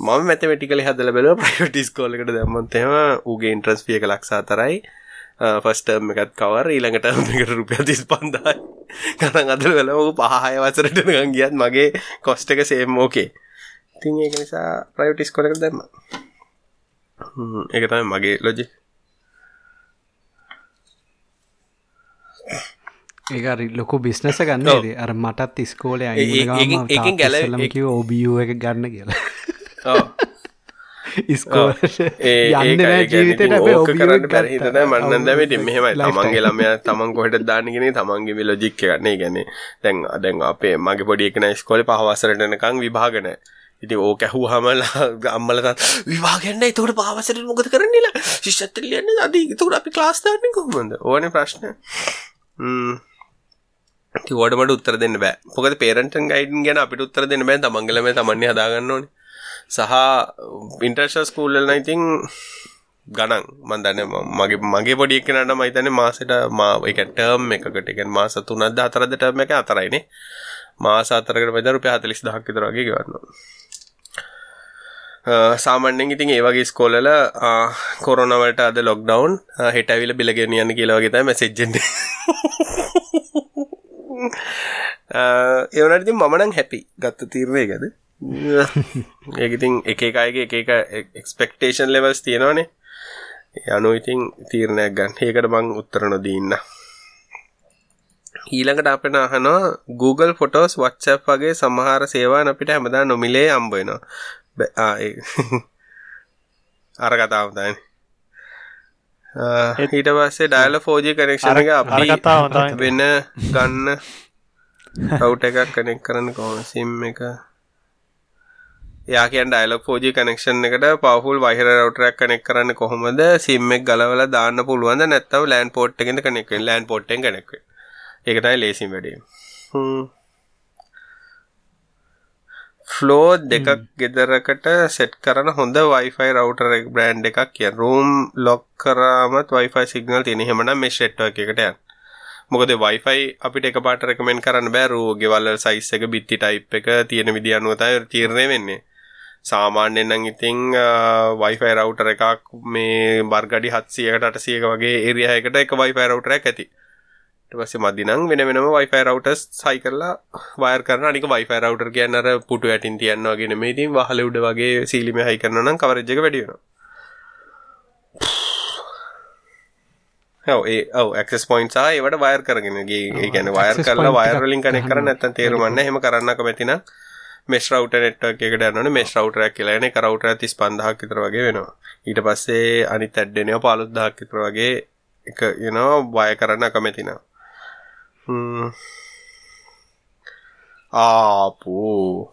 මම මැතමටිකලි හදල ස්කෝල් එකට දැම්මත් එහෙම ඌගේ ඉන්ට්‍රස් ෆී එක ලක්ෂ 4යි ෆස්ට් ටර්ම් එකත් කවර් ඊළඟ ටර්ම් එකට රුපියල් 35යි ගණන් අදලා බලමු ඌ පහ හය වසරට ගියත් මගේ කොස්ට් එක සේම් ඕකේ ඉතින් ඒක නිසා ප්‍රයිවට් ස්කෝල් එකට දැම්මා. එක තමයි මගේ ලොජි ඒ ලොකු බිස්නස ගන්න අර මටත් ඉස්කෝලය ඒකින් ගැල ඔබියෝ එක ගන්න කියලා ඉස්කෝ යන්න ජීවිතට ඕක කරන්න පැරහිතන මන්නන් දැමට මෙහෙමයි. තමන්ගේ ළමය තමන් කොහට දානගෙන තමන්ගේ ලොජික් ගන්නේ ගැන දැන් අදැන් අපේ මගේ පොඩි එකන ස්කොල පහවසරටනකං විභාගන ඉති ඕ කැහූ හමලා අම්මලත විවාගන්න තකට පාවසට මොකද කරන්නලා ශිෂ්ත්තලියන්න අද තුකට අපි ක්ලාස්ථාන කොහොමද? ඕන ප්‍රශ්න. ෝටමට උත්තර දෙන්න බෑ. පොක පේරටන් ගයිඩන් ගැන අපිට උත්තර දෙන්න බෑ. තමන්ගලම තමන්නේ හදාගන්න ඕනේ සහ ඉන්ටර්ශ ස්කූල්ල ඉතින් ගණන්. මන්දන්න මගේ මගේ පොඩි එකනට මයිතන මාසට මා එක ටර්ම් එකකට එක මාස තුනද අතරද ටර්ම එක අතරයිනේ මාස අතරකට වෙද රුපය හතලිස් දහක් විතරගේ ගන්න සාමන්‍යෙන් ඉතින් ඒවගේ ස්කෝලල කොරනවට අද ලොක්ඩවන් හෙටවිල බිලගෙන යන්න කියලවගේ තම මෙසෙජ්ජෙන්ට ඒවනටති මමනං හැපි ගත්ත තීරණය ගැද ඒකඉතින් එක එකයිගේ එක එක එක්ස්පෙක්ටේෂන් ලෙවල්ස් තියෙනවානේ. යනු ඉතින් තීරණයක් ගන්න. ඒකට මං උත්තර නොදීන්න ඊළඟට අපෙන අහනවා Google ෆොටෝස් WhatsApp වගේ සමහර සේවාන් අපිට හැමදා නොමිලේ අම්බවෙනවා අර කතාව තමයි. ඊට පස්සේ ඩයිල ෆෝජි කනෙක්ෂණ එක අපි වෙන ගන්න රවුට එකක් කනෙක් කරන්න කොහොම සිම් එක යාකන් ඩයිලොක් ෝජි කනෙක්ෂන් එකට පවහුල් වහිර රවටරක් කනෙක් කරන්න කොහොමද? සිම්මෙක් ගලවල දාන්න පුළුවන්ද? නැත්තව ලෑන් පෝට් එකෙද කනෙක් ලෑන් පොට්ටෙන් කනෙක් එකටයි ලේසිම් වැඩේ. ෆ්ලෝ දෙකක් ගෙදරකට සෙට් කරන හොඳ වයිෆයි රවටර බ්‍රන්් එකක් කිය රූම් ලොක් කරාමත් වයිෆයි සිගනල් තින හෙමන මේ ෂෙට්ව එකට යන් මොකද වයිෆයි අපිට එක පාට රකමෙන් කරන්න බෑරූ ගෙවල්ල සයිස් එක බිත්ති ටයිප් එක තියෙන විදිියනුවතයි තීරණය වෙන්නේ සාමාන්‍යෙන් නම් ඉතිං වයිෆයි රවටර එකක් මේ බර්ගඩි හත්සියකට අටසියක වගේ ඒරියහයකට එක වයිෆයි රවටරක් ඇති. පස්සේ මදිනම් වෙන වෙනම වයිෆයි රවටස් සයි කරලා වයර් කරන අනික වයිෆයි රවටර් කියන්නර පුටු ඇටින් තියන්නවාගෙන මේ ඉතින් වහල උඩ වගේ සීලිම හයි කරන නම් කවරජ්ජක වැඩියෙන ඒ ඔව ඇක්ස් පොයින්ස් ඒවට වයර් කරගෙනගේ ගැන වයර් කරලා වයරලින් කනෙක් කරන්න ඇත තේරුමන්න හෙම කරන්නක මෙතිනා මෙස් රවුට නෙට්වක් එකට යනන මෙස් රවටරයක් කියලාන එක රවටර ඇතිස් පන්දහක් විතර වගේ වෙනවා. ඊට පස්සේ අනිත් ඇඩ්ඩෙනව පාලුද්දහක් විතර වගේ එක යනවා බය කරන්න කමැතිනා ආපූ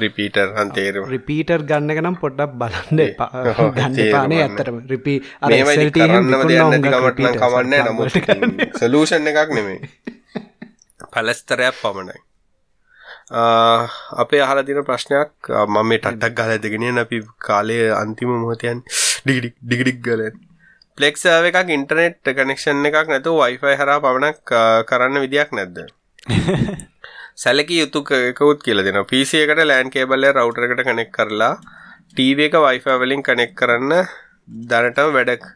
රිපීටර් හන්තේරු රිපීටර් ගන්න නම් පොඩ්ඩක් බලන්න ගන්න පානේ ඇතරම රිපි කමට කවන්න නමුට සලූෂන් එකක් නෙමේ පලස්තරයක් පමණයි අපේ අහල දින ප්‍රශ්නයක් මම මේ ටක්ඩක් ගල දෙගෙන අපි කාලය අන්තිම මොහතයන් ඩිගිඩික් ඩිගිඩික් ගල. පලෙක්සාව එකක් ඉන්ටනෙට් කනෙක්ෂන් එකක් නැතු වයිෆයි හරා පවනක් කරන්න විදියක් නැද්ද? සැලකි යුතු එකකුත් කියල දෙන පිසි එකට ලෑන් කේබල්ල රවටරකට කනෙක් කරලා ටීව එක වයිෆා වලින් කනෙක් කරන්න දැනටම වැඩක්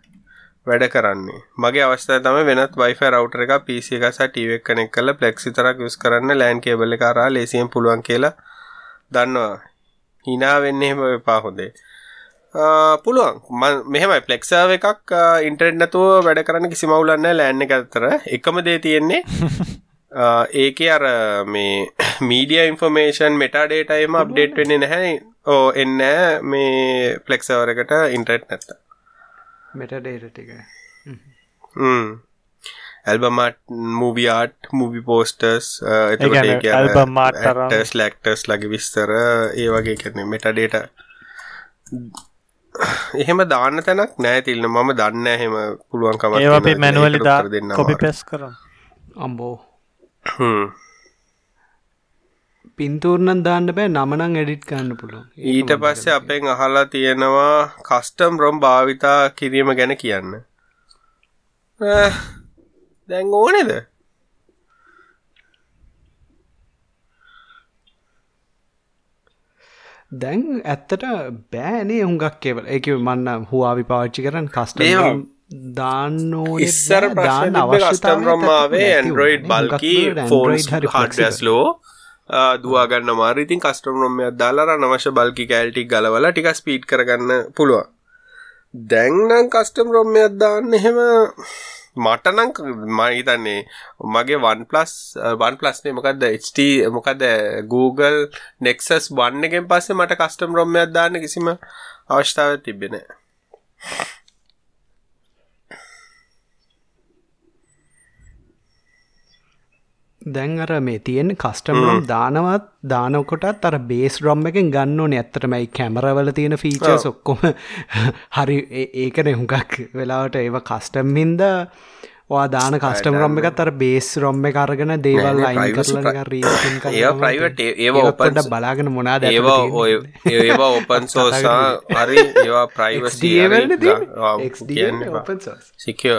වැඩ කරන්නේ. මගේ අවස්ථා තම වෙනත් වයිෆ රවටර එක පිසි එක සහ ටීවක් කනෙක් කල ප්ලෙක්සි තරක් යස් කරන්න ලෑන් කේබල කරා ලේසියෙන් පුළුවන් කියලා දන්නවා. හිනා වෙන්න එහෙම එපා හොඳේ. පුළුවන්. මෙහමයි. පලෙක්සාව එකක් ඉන්ටරෙට් නැතුව වැඩ කරන්න කිසි මවුලන්න ලෑන්න එක අතර. එකම දේ තියෙන්නේ ඒක අර මේ මීඩිය ඉන්ෆර්මේෂන් මෙටඩේටයිම අප්ඩේට් වෙන්නේ නැහැ. ඕ එන්න මේ පලෙක්සවරකට ඉන්ටරෙට් නැත්ත මෙටඩේට ටික. ඇල්බමට මූවියාට් මූවි පෝස්ටර්ස් ඇල්බම්මාටස් ලෙක්ටර්ස් ලගේ විස්තර ඒ වගේ කරන මෙටඩේට එහෙම දාන්න තැනක් නෑතිල්න්න මම දන්න එහෙම පුළුවන්කම ඒ අපි මැනුවලි දෙන්න කොපි පෙස් කර අම්බෝ පින්තූර්ණන් දාන්න බෑ නමනං එඩිට් ගන්න පුළුවන්. ඊට පස්සේ අපෙන් අහලා තියෙනවා කස්ටම් රොම් භාවිතා කිරීම ගැන කියන්න. දැන් ඕනෙද? දැන් ඇත්තට බෑනේ හුඟක් කෙවල එක මන්න හවාවි පාච්චි කරන්න කස්ට දාන්න ඉස්සර ප්‍රශ්න අවශ්‍යතම් රම්මාවේ ඇන්ඩරෝයිඩ් බල්කි ෆෝන්ස් හඩස්ලෝ දවාගන්න මාරිතින් කස්ටම් රොම්මයක් දාලා නවශ බල්කි කෑල්ටික් ගලවල ටික ස්පීට් කරගන්න පුළුවන්. දැන්නම් කස්ටම් රොම්මයක් දාන්න එහෙම මටනං මහිතන්නේ මගේ වන් පලස් වන් පලස්නේ මොකක්ද HT මොකද Google නෙක්සස් වන්න එකෙන් පස්සේ මට කස්ටම් රොම්මයක් දාන්න කිසිම අවශ්‍යාව තිබෙන දැන් අර මේ තියෙන කස්ටම්රම් දානවත් දානකොටත් අර බේස් රොම් එකෙන් ගන්න ඕනේ. ඇත්තටමයි කැමරවල තියෙන ෆීචර්ස් ඔක්කොම හරි ඒකන හුඟක් වෙලාවට ඒව කස්ටම් හින්ද වා දාන කස්ටම් රොම් එකත් අර බේස් රොම් එක අරගෙන දේවල් අයින් කරලා රීසින් ඒවා ඒ- ඒවා open so- බලාගෙන මොනාද ඒවා ඔය ඒවා ඔපන් සෝසා හරි ඒවා ප්‍රයිවසි සිකෝ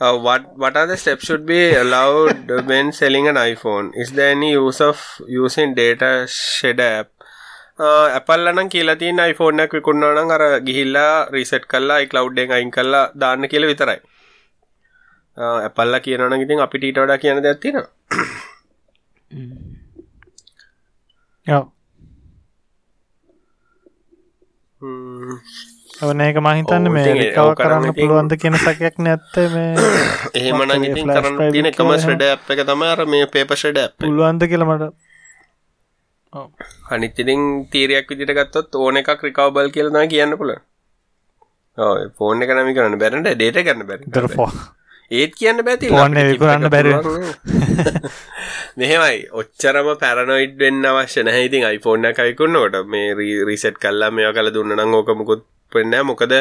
Uh, what what are the steps should be allowed when selling an iPhone? Is there any use of using data shed app? Apple නම් කියලා තියෙන iPhone එකක් විකුණනවා නම් අර ගිහිල්ලා රීසෙට් කරලා iCloud එකෙන් අයින් කරලා දාන්න කියලා විතරයි. ඇපල්ලා කියනවා නම් ඉතින් අපිට ඊට වඩා කියන දෙයක් තියෙනවා. ඔව් Hmm. ඕන ඒක මහිතන්න මේ රිකව කරන්න පුළුවන්ද කියන සැකයක් නැත්තේ මේ එහෙම නම් වත්තේ ඉතින් flash කරන්න drive තියෙන එකම කියලා ශ්‍රෙඩ ඇප් එක තමයි අර මේ එක. පුළුවන්ද කියලා මට. ඔව්. අනිත් ඉතින් තීරයක් විදිහට ගත්තොත් ඕන එකක් රිකවබල් කියලා තමයි කියන්න පුළුවන්. ඔව් ෆෝන් එක නම් කරන්න බැරි නේද? ඩේටා ගන්න බැරි. දර ෆෝ ඒත් කියන්න බැති ෆෝන් එක විකුණන්න බැරි. මෙහෙමයි. ඔච්චරම පැරනොයිඩ් වෙන්න අවශ්‍ය නැහැ. ඉතින් iPhone එක විකුණනකොට මේ රීසෙට් කළා මේවා කළා දුන්න නම් ඕක මුකුත් වෙන්නේ මොකද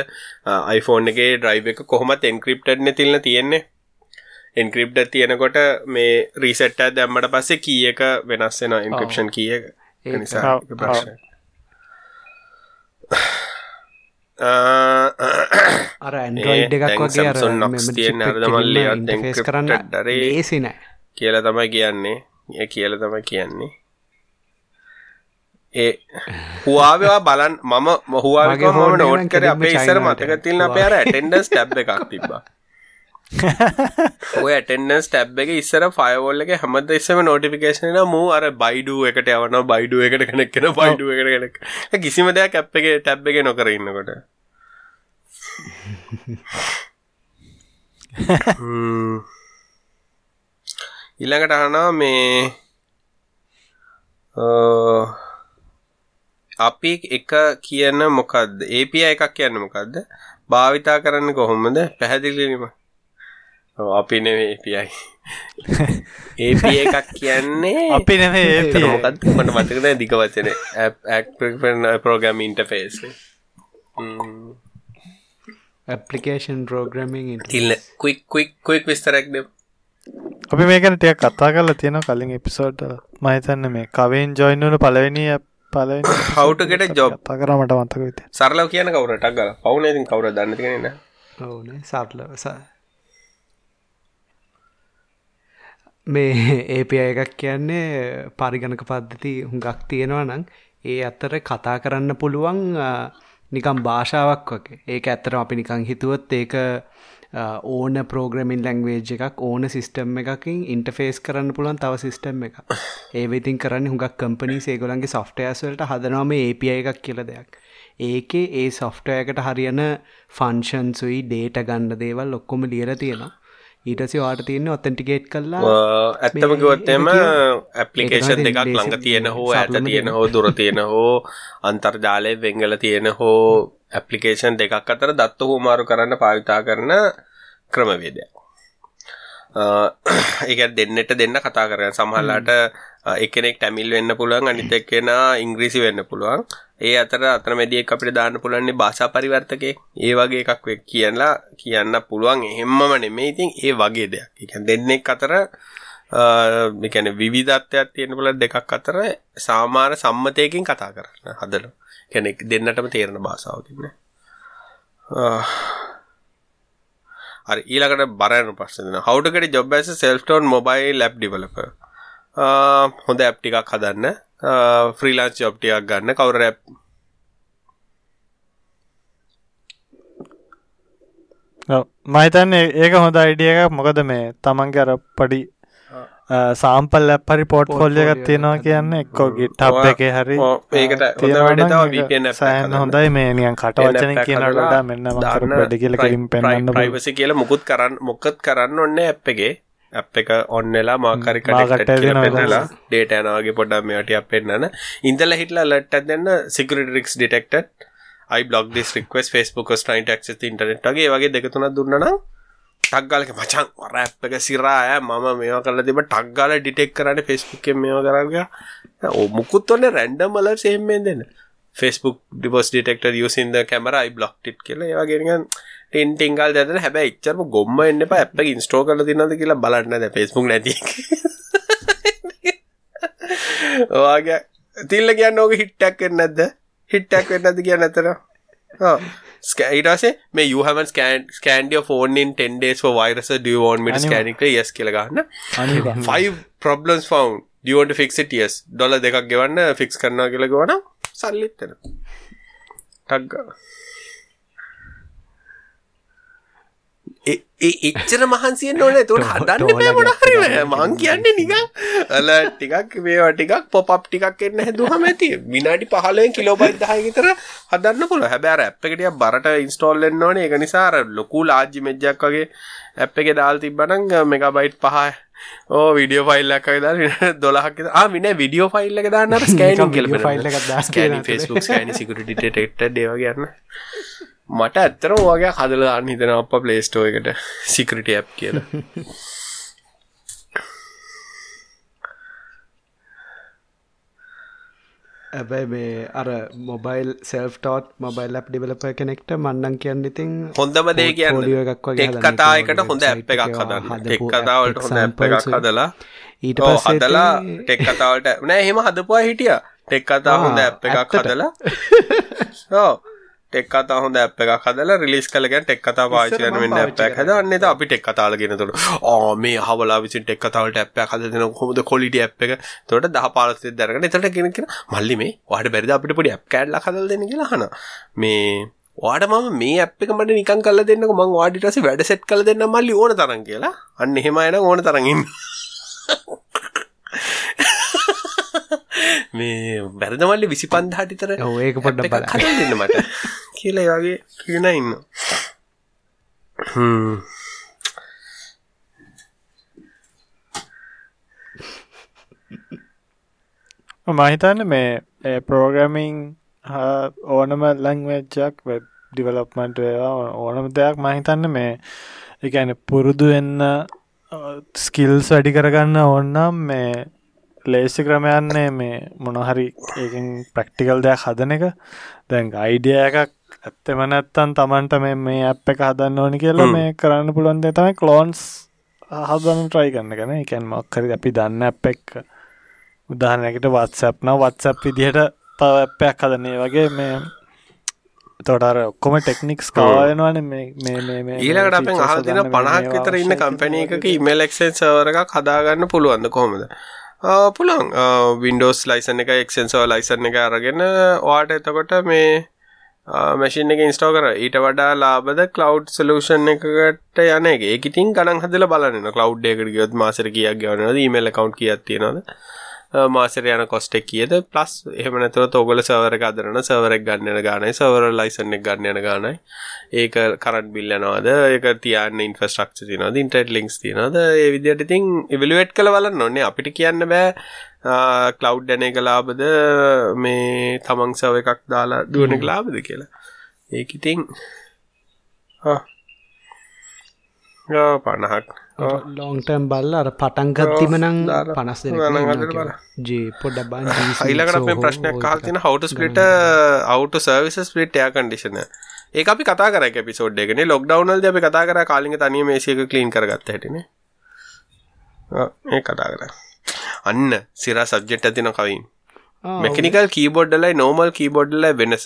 iPhone එකේ drive එක කොහොමත් encrypted නේ තියලා තියෙන්නේ. encrypted තියෙනකොට මේ reset එක දැම්මට පස්සේ key එක වෙනස් වෙනවා encryption key එක. ඒ නිසා ප්‍රශ්නයක්. අර ඇන්ඩරෝයිඩ් එකක් වගේ අර තියෙන අර තමල්ලි අත් කරන්න encrypted අර ඒ- ලේසි නෑ. කියලා තමයි කියන්නේ. ඒ කියලා තමයි කියන්නේ ඒ හුවාවවා බලන් මම හුවාවක මගේ මම එක නෝට් කර අපේ ඉස්සර. මතක තිල්න අපේ අර ඇටෙන්ඩස් ටැබ් එකක් තිබ්බා. ඔය ඇටෙන්ඩස් ටැබ් එක ඉස්සර ෆයවෝල් එක හැමද ඉස්සම නෝටිෆිකේෂන මූ අර බයිඩු එකට යවන බයිඩු එකට කෙනෙක් කෙන බයිඩු එකට කෙනෙක් කිසිම දෙයක් ඇප් එක ටැබ් එක නොකර ඉන්නකොට. ඊළඟට අහනවා මේ අපි එක කියන මොකක්ද API එකක් කියන්න මොකක්ද භාවිතා කරන්න කොහොමද? පැහැදිලිම ඔව්, අපි නෙවේ API API එකක් කියන්නේ අපි නෙමේ ඒක ඒ මොකක්ද මට මතක නැහැ දිග වචනේ. ප්‍රෝග්‍රෑම් ඉන්ටර්ෆේස් ඇපලිකේෂන් ප්‍රෝග්‍රමින් ඉල්ල ක්වික් ක්වික් ක්වික් විස්තරක් දෙමු. අපි මේකන ටිය කතා කරලා තියෙන කලින් එපිසෝඩ් මහිතන්න මේ කවෙන් ජොයින්වල පලවෙනි පලවෙනි How to get a job. කතා කරමට මතක විත සරලව කියන කවුරටක් ගල පවුන ඉතින් කවුර දන්න තියෙන ඕන. සාටලව මේ ඒපි එකක් කියන්නේ පරිගණක පද්ධති හුඟක් තියෙනවා නම් ඒ අත්තර කතා කරන්න පුළුවන් නිකම් භාෂාවක් වගේ. ඒක ඇත්තට අපි නිකං හිතුවත් ඒක ඕන ප්‍රෝග්‍රමින් ලැංවේජ් එකක් ඕන සිිස්ටම් එකකින් ඉන්ටෆේස් කරන්න පුළුවන් තව සිිස්ටම් එක ඒ ඉතින් කරන්න හුඟක් කම්පනි සේගොලන්ගේ සොෆ්ටයස්වලට හදනවාම API එකක් කියල දෙයක්. ඒකේ ඒ සොෆ්ටයකට හරියන ෆංශන්සුයි ඩේට ගණ්ඩ දේවල් ඔක්කොම ලියල තියෙනවා. ඊටසි වාට තියන්න ඔත්තන්ටිගේට් කල්ලා ඇත්තම ගොත්තෙම ඇපලිකේෂන් දෙකක් ළඟ තියෙන හෝ ඇත තියෙන. හෝ දුර තියෙන හෝ අන්තර්ජාලය වෙංගල තියෙන හෝ ඇපලිකේෂන් දෙකක් අතර දත්ත හෝමාරු කරන්න පාවිතා කරන ක්‍රමවේදයක්. ඒක දෙන්නට දෙන්න කතා කරන සමහල්ලාට එකනෙක් ටැමිල් වෙන්න පුළුවන් අනිත එක්කෙන ඉංග්‍රීසි වෙන්න පුළුවන්. ඒ අතර අතරමැදියෙක් අපිට දාන්න පුළුවන්නේ භාෂා පරිවර්තකේ ඒ වගේ එකක් වෙ කියන්නලා කියන්න පුළුවන්. එහෙම්මම නෙමේ ඉතින් ඒ වගේ දෙයක්. එක දෙන්නෙක් අතර මෙකැන විවිධත්වයක් තියෙන පුල දෙකක් අතර සාමාර සම්මතයකින් කතා කරන්න හදල කැනෙක් දෙන්නටම තේරණ භාසාාවතින්න හරි ඊළකට බරයන පස්සන හවටකට ජොබ් ඇස සෙල්ටෝන් මොබයි ලැබ් ඩිවලප හොඳ ඇප් ටිකක් හදන්න. ෆ්‍රීලාන්ස් ජොබ්ටියක් ගන්න. කවුර ඇප් මහිතන්න ඒක හොඳ අයිඩිය එකක්. මොකද මේ තමන්ගේ අර පඩි සාම්පල් පරි පෝට් ෆොල්ලිය එකත් තියෙනවා කියන්න එක්කෝ ගිට්හබ් එක හරි ඒකට එකක් සෑන්. හොඳයි මේ නියන් කට වචන කියනට මෙන්න වැඩ කියල කලින් පෙන්න්න ප්‍රයිවසි කියලා මුකුත් කරන්න මොකත් කරන්න ඔන්න ඇප් එකේ. ඇප් එක ඔන්නලා මාකරි මාකට කියලා දෙනවා පෙන්නලා ඩේට යනවාගේ පොඩ්ඩක් මේවට අප පෙන්න්නන ඉඳල හිටලා ලට්ට දෙන්න security risks detect request Facebook was trying to access the internet වගේ ඒ වගේ දෙක තුනක් දුන්නා නම් ටක් ගාලක මචං ඔර ඇප් එක සිරා මම මේවා කරලා තිබ්බ ටක් ගාලා ඩිටෙක්ට් කරන්නේ Facebook එකෙන් මේවා කරා ඔව් මුකුත් ඔන්නේ රැන්ඩම් අලර්ට්ස් එහෙම දෙන්න. Facebook device detector using the camera I blocked it කියලා. ඒ වගේ නිකන් ටින් ටින් ගාල් දැදලා හැබැයි එච්චරම ගොම්ම එන්න එපා. ඇප් එක ඉන්ස්ටෝල් කරලා තියෙනවද කියලා බලන්න දැන් Facebook නැති එක. ඔයාගේ තිල්ල කියන්න ඕක හිට්ටක් වෙන්නේ නැද්ද? හිට්ටක් වෙන්නේ නැද්ද කියන්න ඇතන ඊට පස්සේ මේ you haven't scanned scanned your phone in 10 days for viruses. Do you want me to අනිවා- scan it? කියලා yes කියලා ගන්න අනිවා. Five problems found. Do you want to fix it? Yes. Dollar දෙකක් ගෙවන්න ෆික්ස් කරනවා කියලා ගවනම් සල්ලිත් එන ටක් ගාලා. ඒ- ඒ එච්චර මහන්සියෙන් ඕනේ එතකොට හදන්න බෑ මොන හරි බෑ. මං කියන්නේ නිකන්. අල ටිකක් මේවා ටිකක් පොප් ටිකක් එන්න හැදුවම ඇති. විනාඩි 15න් කිලෝබයිට් 10 විතර හදන්න පුළුවන්. හැබැයි අර ඇප් එක ටිකක් බරට ඉන්ස්ටෝල් වෙන්න ඕනේ. ඒක නිසා අර ලොකු ලාර්ජ් ඉමේජ් එකක් වගේ ඇප් එකේ දාලා තිබ්බනම් මෙගාබයිට් 5 ඕ වීඩියෝ ෆයිල් එකක් දාලා 12ක් විතර. ආ මිනේ වීඩියෝ ෆයිල් එක දාන්න අර ස්කෑනින් කියලා file එකක් දාන්න scanning Facebook scanning security detected ඒ වගේ යන්න මට ඇත්තරම වගේ හදලා දාන්න හිතෙනවා අප්පා ප්ලේ ස්ටෝර් එකට සිකියුරිටි ඇප් කියලා. ඇබැයි මේ අර මොබයිල් සෙල් ටෝට් මොබයිල් ලප් ඩිවලප කෙනෙක්ට මන්නන් කියන්න ඉතින් හොඳම දේ කියන්න එකක් වගේ ටෙක් හදන්න කතා ඉතින් එකට හොඳ ඇප් එකක් එකේ හදන්න. app කතාවලට හොඳ ඇප් එකක් හදලා. ඊට හදලා ටෙක් කතාවලට නෑ එහෙම හදපුවා හිටියා. ටෙක් කතා හොඳ ඇප් එකක්? හදලා. ඕ ටෙක් කතා හොඳ ඇප් එකක් හදලා රිලීස් කළගෙන ටෙක් කතා පාවිච්චි කරන වෙන්න ඇප් එකක් හදා. අන්න එතන අපි ටෙක් කතාවල ගෙනතොට ආ මේ අහවලා විසින් ටෙක් කතාවලට ඇප් එකක් හදලා දෙනවා. කොහොමද ක්වොලිටි ඇප් එක? එතකොට 10 15 දෙනෙක් දරගෙන එතකොට කියන මල්ලි මේ ඔයාලට බැරිද අපිට පොඩි ඇප් කෑල්ලක් හදලා දෙන්න කියලා අහනවා. මේ ඔයාට මම මේ ඇප් එක මට නිකන් කරලා දෙන්නකො. මං ඊට පස්සේ වැඩ සෙට් කරලා දෙන්නම් මල්ලි ඕන තරම් කියලා. අන්න එහෙම නම් ඕන තරම් ඉන්න මේ බැරිද මල්ලි 25000ට විතර ඔව්, ඒක හදලා දෙන්න මට. කියලා ඒ වගේ කියන ඉන්න. මහිතන්න මේ පෝග්‍රමිං ඕනම ලංවෙච්චක් වෙබ් ඩිවලොප්මන්ට් ඒවා ඕනම දෙයක් මහිතන්න මේ එකන පුරුදු වෙන්න ස්කිල්ස් වැඩි කරගන්න ඕන්නම් මේ ලේසි ක්‍රමයන්නේ මේ මොනහරි ඒකින් ප්‍රක්ටිකල් දෙයක් හදන එක. දැන් අයිඩිය එකක් ඇත්තෙම නැත්තන් තමන්ට මේ මේ අප් එක හදන්න ඕනි කියලා මේ කරන්න පුළුවන් දෙ තමයි කලෝන්ස් හදන්න ට්‍රයි කරන්න ගැන එකැන් මක්කරි අපි දන්න අප් එක් උදාහනකට වත්සප්න වත්සප් විදිහට තව ඇප්පයක් හදන්නේ වගේ මේ තොටර ඔක්කොම ටෙක්නික්ස් කාවයනවාන මේ ඊළඟට අපෙන් අහලා දෙන 50ක් විතර ඉන්න කම්පැනි එකක ඊමේල් එක්ස්චේන්ජ් සර්වර් එකක් හදාගන්න පුළුවන්ද කොහොමද? ආ පුළුවන්. Windows license එක එක්ස්චේන්ජ් සර්වර් license එක අරගෙන ඔයාට එතකොට මේ මැෂින් එක ඉන්ස්ටෝල් කරා. ඊට වඩා ලාභද cloud solution එකකට යන එක. ඒක ඉතින් ගණන් හදලා බලන්න. cloud එකකට ගියොත් මාසෙට කීයක් ගෙවනවද? email account කීයක් තියෙනවද? මාසර යන කොස්ට කියද? පලස් එහම නැතුව තෝගල සවර අදරන සවරක් ගන්නන ගානයි. සවර ලයිසන් එක ගන්න යන ගානයි. ඒක කරට බිල්ලනවාද ඒක තියන්න ඉන්ෆස්ට්‍රක්ෂ තිනද ඉන්ටට ලිින්ක්ස් තිනද ඒ විදිට ඉතින් ඉවලුවට් කළ බලන්න නොන්නේ අපිට කියන්න බෑ කලව් ඩැන එක ලාබද මේ තමන් සව එකක් දාලා දුවනක ලාබද කියලා. ඒක ඉතිං පණහක් ලෝන්ටම් බල්ල අර පටන්ගත්තිම නං පනස්. ජී පොඩ බන් ඊළඟට අපේ ප්‍රශ්නයක් a how to service a split air conditioner. ඒක අපි කතා කරා ඒක එපිසෝඩ් එකනේ. ලොක්ඩවුන් වලදී අපි කතා කරා කාලින්ග තනියම AC එක ක්ලීන් කරගත්ත හැටිනේ. ඒක කතා කරා. අන්න සිරා සබ්ජෙක්ට් ඇතින කවින්. මෙකනිකල් කීබෝඩ් වලයි නෝමල් කීබෝඩ් වලයි වෙනස.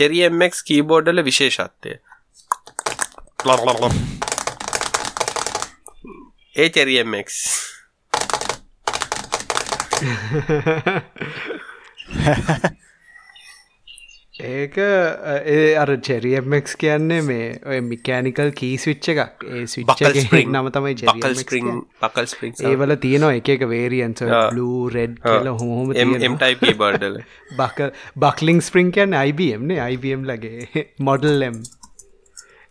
චෙරි MX කීබෝඩ් වල ඒ චෙරි MX ඒක අර චෙරියම්මෙක්ස් කියන්නේ මේ ඔය මිකෑනිකල් කී ස්විච්ච එකක්. ඒ ස්ප්‍රිං නම තමයි බකල් ස්ප්‍රිං ඒවල තියනවා එක එක වේරියන්ස ලූ රෙඩ් කියල හොහොම එම්ටයි බර්ඩල බක බක්ලිං ස්ප්‍රිං කියන්න IBMනේ IBM ලගේ මොඩල්ලම්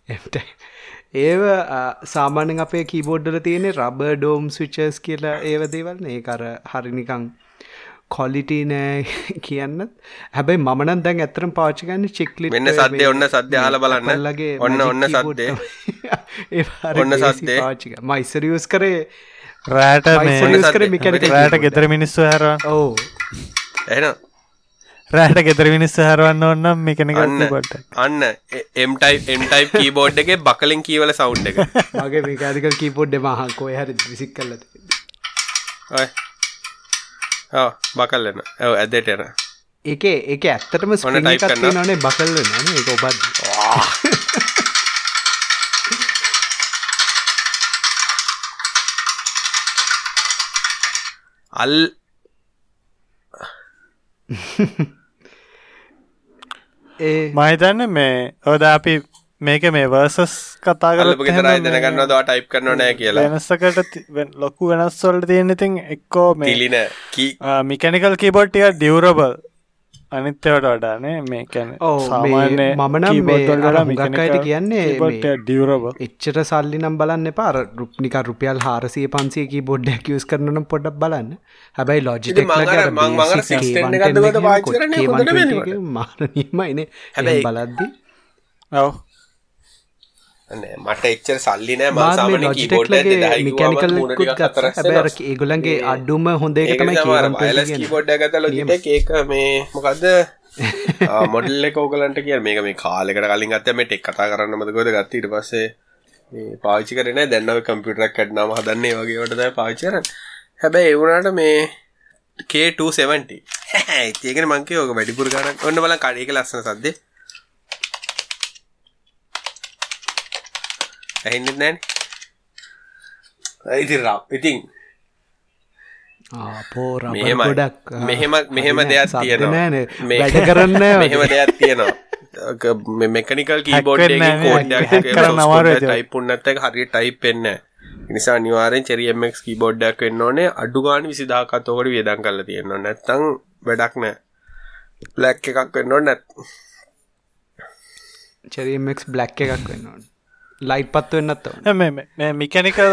එට ඒව සාමානෙන් අපේ කීබෝඩ්ඩල තියෙනෙ රබ ඩෝම් ස්විචස් කියලා ඒව දේවල් ඒ කර හරිනිකං කොලිටි නෑ කියන්නත්. හැබැයි මනන් දැන් ඇතරම් පාචිකන්න චික්ලි මෙන්න සද්දේ ඔන්න සද්‍ය හල බලන්න. ලගේ ඔන්න ඔන්න සද්දේ. ඔන්න සද්දේ. පාචික මයිස්සරියස් කරේ. රෑට මයිස්සරියස් ඔන්න කර සද්දේ. මිකැනික රෑට ගෙදර මිනිස්සු හැර ඕ එන රෑට ගෙදර මිනිස්සු හැරවන්න ඔන්නම් මේකනක අන්න බට අන්න. එම්ටයි එම්ටයි කීබෝඩ් එක බකලින් කීවල සවුන්් එක. මගේ මේකාදිකල් කීපොඩ් මහකෝ හරි විසික් කල්ලද ඔය. ඔව් බකල්ලන ඇව ඇදට එන එක එක ඇත්තටම ඔන්න type ස්පිකත් කරනවා. නනේ බකල්ල න එක ඔබත්. අල් ඒ. මහිතන්න මේ ඔද අපි මේක මේ වර්සස් කතා ගෙතරයි දැනගන්න දවා ටයිප් කරන නෑ කියලා. වෙනස්සකට ලොකු වෙනස්වල්ට තියෙන ඉතින් එක්කෝ මේ තිලින කී මිකැනිකල් කීබොට්ටිය ඩියවරබල් අනිත්‍යවට වඩානේ මේකැන ඔව්, මේ මම නම් මේ අර හුඟක් අයට කියන්නේ මේ ඩියවරබල් එච්චට සල්ලි නම් බලන්න පාර රුප්නික රුපියල් හාරසිය පන්සියකි බොඩ්ඩක් යස් කරනනම් පොඩක් බලන්න. හැබැයි ලෝජිටෙක් මං අර- මං- මං අර 610 එකක් දුවද පාවිච්චි කරන්නේ හොඳට වෙනවට. මාරනීමයින හැබැයි- බලද්දි ඔව නෑ, මට එච්චර සල්ලි නෑ මං මාත් මේ සාමාන්‍යයෙන් ලොජිටෙක් keyboard එක ලගේ දෙදහයි කිව්වම මිකැනිකල් මූණ කුත් ගත්ත. හැබැයි අර. ඒගොල්ලන්ගේ අඩුම හොඳ එක තමයි කේවන් wireless keyboard එක ගත්තා Logitech ඒක මේ මොකද්ද? මොඩල් එක ඕගලන්ට කිය මේක මේ කාලෙකට කලින් ගත්ත මේ ටෙක් කතා කරන්න මතකද ගත්ත ඊට පස්සේ මේ පාවිච්චි කරේ නෑ. දැන් නම් කම්පියුටර් එකක් කඩනාම හදන්නේ වගේ වට තමයි පාවිච්චි කරන්නේ. හැබැයි ඒ වුණාට මේ K270 ඒකනේ මං කිව්වා ඔක වැඩිපුර ගණන් ඔන්න බලන්න කඩේක ලස්සන සද්දේ ඇහෙන්නේ නැහනේ ඉතින් රා ඉතින් ආපෝ මෙහෙම ගොඩක් මෙහෙම මෙහෙම දෙයක් තියෙනවා නෑනේ මේ- වැඩ කරන්න මෙහෙම දෙයක් තියෙනවා මෙකනිකල් කීබෝඩ් නේ. කරන්න අමාරුයි ඒක. ටයිප් වෙන්නේ නැහැ. ඒ නිසා අනිවාර්යෙන් Cherry MX කීබෝඩ් එකක් වෙන්න ඕනේ අඩු ගානේ 20000ක් අතෝකට වියදම් කරලා තියෙන්න ඕනේ නැත්නම් වැඩක් නැහැ. බ්ලැක් එකක් වෙන්න ඕනේ නැත් චෙරීමක් බ්ලක් එකක් වෙන්න ලයිට් පත් වෙන්නත් මිකැනිකල්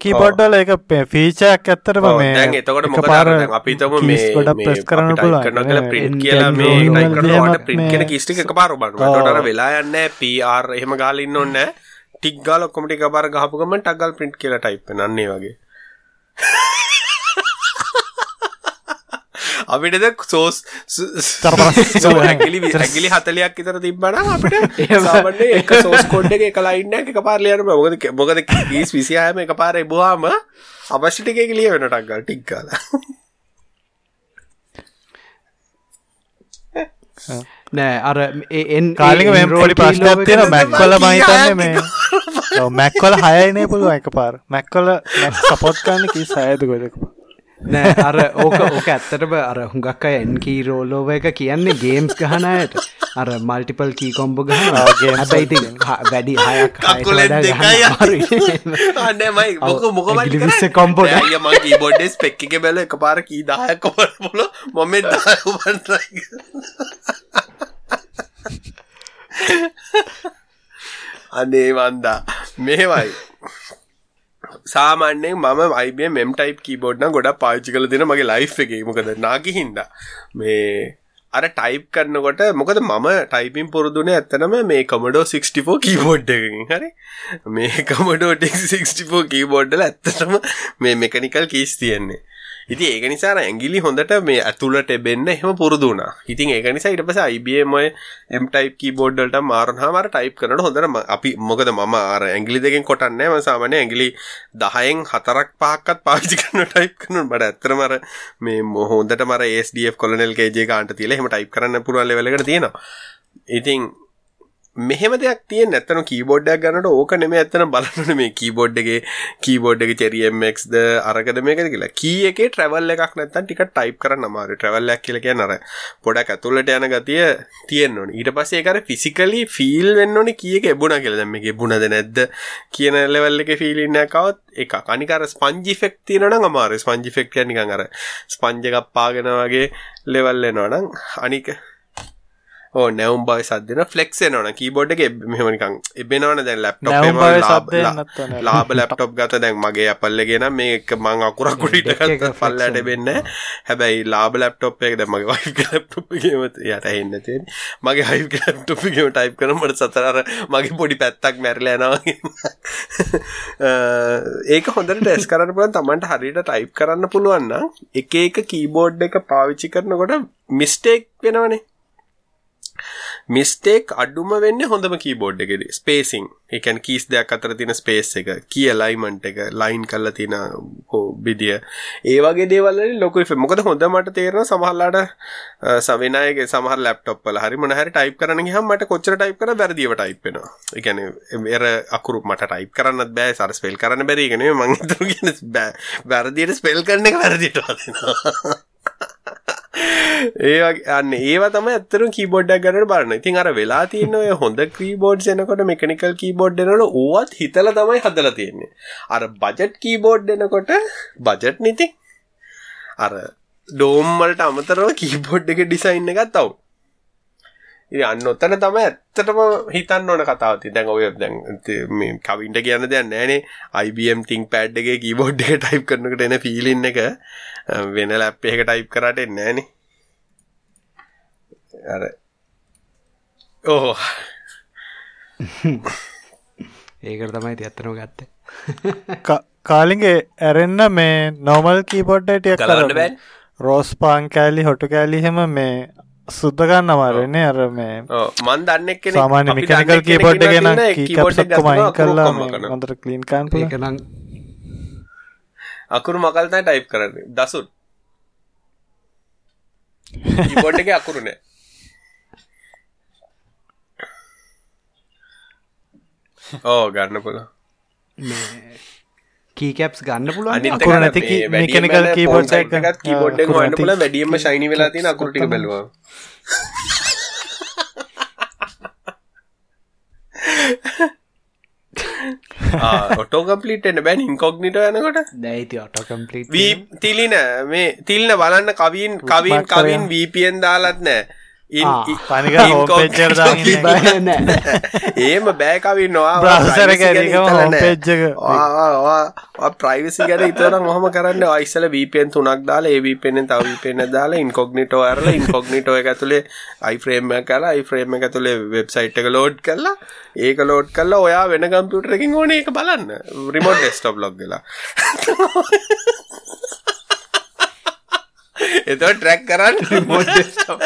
කීබොඩ්ඩල එක ෆීචයක් ඇත්තරම ඔව්, මේ එතකොට මොකද එකපාර අර දැන් අපි හිතමු keys මේ මේ press කරන්න පුළුවන්. කරනවා කියලා මේ කියලා එන් මේ roll type වල කරනකොට එහෙමත් print මේ- කියන keys ටික එකපාර බලනවා. ඔව්. එතකොට අර වෙලා යන්නේ PR එහෙම ගාලා ඉන්න ඕනේ නැහැ. ටික් ගාලා ඔක්කොම ටික එකපාර ගහපු ගමන් ටක් ගාලා print කියලා type වෙන අන්න ඒ වගේ. අපිට ද සෝස් ඇගිලි ඇගිලි හතලයක් විතර තිබ්බනම් අපිට සාමාන්‍යයෙන් එක සෝස් කෝඩ් එක එක ලයින් එකක් එකපාර ලියන්න බෑ. මොකද මොකද කීස් 26ම එකපාර එබුවාම අවශ්‍ය ටික එක ලිය වෙන ටක් ගාලා ටික් ගාලා. නෑ අර එන් කාලික මෙම පොඩි ප්‍රශ්නයක් තියෙන මැක්වල මහිතන්න මේ. මැක්වල හයනේ පුළුව එක පාර මැක්වල සපොත් කන්න කි සයද ගොදක නෑ අර ඕක ඕක ඇත්තටම අර හුඟක් අය එන්කී රෝලෝව එක කියන්නේ ගේම්ස් ගහනයට අර මල්ටිපල් කී කොම්බ ගහන games හැබැයි ඉතින් හ- වැඩි හයක් හයට කකුලෙන් වඩා දෙකයි ගහන්න අමාරුයි. අනේ මයි මොක මොක කොම්බෝ අය මං කීබෝඩ් එකේ ස්පෙක් එකේ එකපාර කී 10ක් කොපන්න පුළු මම මේ 10 උපන් try අනේ වන්දා මෙහෙමයි සාමාන්‍යයෙන් මම IBM M type keyboard නම් ගොඩක් පාවිච්චි කරලා තියෙන මගේ life එකේ. මොකද නාකි හින්දා. මේ අර ටයිප් කරනකොට මොකද මම ටයිපින් පුරුදුනේ ඇත්තනම මේ Commodore 64 keyboard එකකින්. හරි? මේ Commodore 64 keyboard වල ඇත්තටම මේ mechanical keys තියෙන්නේ. ඉතින් ඒක නිසා අර ඇඟිලි හොඳට මේ ඇතුළට එබෙන්න එහෙම පුරුදු වුණා. ඉතින් ඒක නිසා ඊට පස්සේ IBM ඔය M type keyboard වලට මාරුනහම අර type කරනකොට හොඳට ම- අපි මොකද මම අර ඇඟිලි දෙකෙන් කොටන්නේ මම සාමාන්‍ය ඇඟිලි 10න් 4ක් 5ක්වත් පාවිච්චි කරන type කරනවා. මට ඇත්තටම අර මේ මො- හොඳටම අර ASDF colonel kg ගානට තියලා එහෙම type කරන්න පුළුවන් level එකට තියෙනවා. ඉතින් මෙහෙම දෙයක් තියෙන ඇත්තන කීබෝඩ්ඩයක් ගන්නට ඕක නෙම ඇත්තන බලන්න මේ කීබෝඩ්ඩගේ කීබෝඩ් එක චෙරියම්ක්ද අරකද මේක කියලා. කිය එක ට්‍රවල් එකක් නැත්තන් ටික ටයිප් කරන්න අමාරු ට්‍රවල්ලක් කියල කිය නර පොඩක් ඇතුළට යන ගතිය තියෙන්න්නන ඊට පස්සේ කර ෆිසිකලි ෆිල් වෙන්න ඕනි කියක එබුණ කියල. දැම එක බුණද නැද්ද කියන ලෙවල් එක ෆිලින්න කවත් එක කනිකර ස්පංජි ෆෙක් තියනන අමාර ස්පංජි ෆෙක්ට නිකන් අර ස්පංජකක් පාගෙන වගේ ලෙවල්ලෙනවනම් අනික ඕ නැවම් බයි සදන ෆලෙක්ේ නොන කීබෝඩ් එක මෙහමනිකං එබෙනවන. දැන් ලැප්ටොප් ලාබ ලැප්ටොප් ගත දැන් මගේ අපල්ලගෙන මේ එක මං අකුරකුඩිට පල්ලට වෙන්න හැබැයි ලාබ ලැප්ටොප් එක මගේ වයි ලැප්ටොප්ගේමත යට එන්න තිය මගේ හයි ලැප්ටොප්ගේම ටයිප් කරමට සතරර මගේ පොඩි පැත්තක් මැරලෑනවාගේ ඒක හොඳට ටෙස් කරන්න පුළන් තමන්ට හරිට ටයිප් කරන්න පුළුවන්න එක එක කීබෝඩ් එක පාවිච්චි කරනකොට මිස්ටේක් වෙනවනේ මිස්ටේක් අඩුම වෙන්න හොඳම කීබෝඩ් එකෙද. ස්පේසිං එකන් කීස් දෙයක් අතර තින ස්පේස් එක. කිය ලයිමන්ට් එක ලයින් කල්ල තින හෝ බිදිය ඒවගේ දේවල් ලොක මොකද හොඳ මට තේරන සමහල්ලාට සවෙනයගේ සමහ ලප්ටොප්ල හරි මනහරි ටයිප් කරන හමට කොච්චර ටයිප් කර බැරදිව ටයිප්ෙන එකන එර අකුරු මට ටයිප් කරන්න බෑ සර ස්පෙල් කරන්න බැරිගෙන මං බෑ. වැරදියට ස්පෙල් කරන එක වැරදිට ඒ අන්න ඒවා තම ඇත්තර කීබෝඩ්ඩක් ගන්නට බලන්න. ඉතින් අර වෙලා තියන්න ඔය හොඳ කීබෝඩ් එනකොට මෙකනිකල් කීබෝඩ් එනට ඕවත් හිතල තමයි හදල තියෙන්නේ. අර බජට් කීබෝඩ් එනකොට බජට් නිති අර ඩෝම්මලට අමතරව කීබෝඩ් එක ඩිසයින්න එකත් තව් අන්න ඔත්තන තම ඇත්තටම හිතන්න ඕන කතාවති දැන් ඔය දැන් කවින්ට කියන්න දෙයක් නෑනේ IBM ටිං පැඩ් එක කීබෝඩ් එක ටයිප් කරනකට එන ෆිලින් එක. වෙන ලැප් එක ටයිප් කරට එන්නෑනේ අර ඕහෝ. ඒකට තමයි ඇත්තනෝ ගත්තේ. කාලිගේ ඇරෙන්න්න මේ නොමල් කීපොඩ්ඩටිය කරන්න බෑ. රෝස් පාන් කෑලි හොටු කෑලි හෙම මේ සුද්දගන්න අමාරන්නේ අර මේ මන් දන්න සාමාන්‍ය මිකනිකල් කීපොඩ් ගෙන කීපොඩ්මයින් කරලා හොඳට කලීන් කාන් කනම් අකුරු මකල්තයි ටයිප් කරන්න. දසුත් පොඩ් එක අකුරුනේ ඕ ගන්න පුල කීකැප්ස් ගන්න පුළුව අකුර නැති මේකනිකල් කීබෝඩ් එකත් කීබෝඩ් එක හොන්න පුල වැඩියම ශයිනි වෙලා තියෙන අකුරටික බැලවා ඔටෝකම්පලිට එන්න බැන් ඉන්කොග්නිට යනකොට. දැයිති ඔටෝකම්පලිට තිලින මේ තිල්න බලන්න කවින් කවින් කවින් වීපියෙන් දාලත් නෑ ඒම බෑකවින් නවා පෙච්චක ප්‍රයිවිසි ගැන ඉතර මොහම කරන්න අයිසල වීපෙන් තුනක් දාලා ඒ වීපෙන්ෙන් තව වීපෙන දාලා ඉන්කොග්නිටෝ අරල ඉන්කොග්නිටෝ එක ඇතුළේ අයිෆ්‍රේම් කලා අයිෆ්‍රේම් එක තුළේ වෙබ්සයිට් එක ලෝඩ් කරලා ඒක ලෝඩ් කරලා ඔයා වෙන කම්පියුටරකින් ඕන එක බලන්න. රිමෝට් ඩෙස්ටොප් ලොග් වෙලා. එතව ට්‍රැක් කරන්න රිමෝට් ඩෙස්ටොප්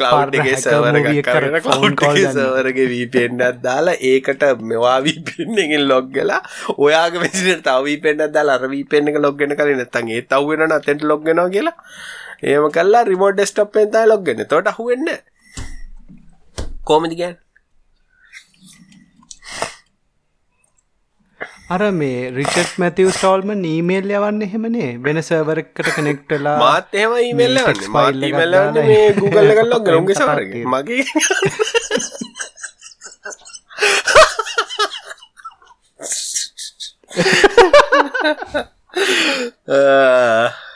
කලව්ගේ සවරගේ සවරගේ වීපෙන්ඩත් දාලා ඒකට මෙවාවී පෙන්නෙකින් ලොග්ගලා ඔයාගේ වෙසිට තවී පෙන්ඩ දා අරවී පෙන්න්න ලොග්ගෙන කල නැතන් ඒ තව්වෙන අතෙන්ට ලොග්ගෙනවා කියලා. ඒම කල්ලා රිමෝඩ් ස්ටප් පෙන්තා ලොග්ගෙන තොට හුවෙන්න කෝමදිගන් අර මේ රිචට් මැතිව ස්ටෝල්ම නීමේල් යවන්න එහෙමනේ වෙන සර්වරකට කනෙක්ටලා මාත් එහම ඊමල්ල මාල් ඊමල්ල මේ Google කල්ලක් ගරුන්ගේ සවරගේ මගේ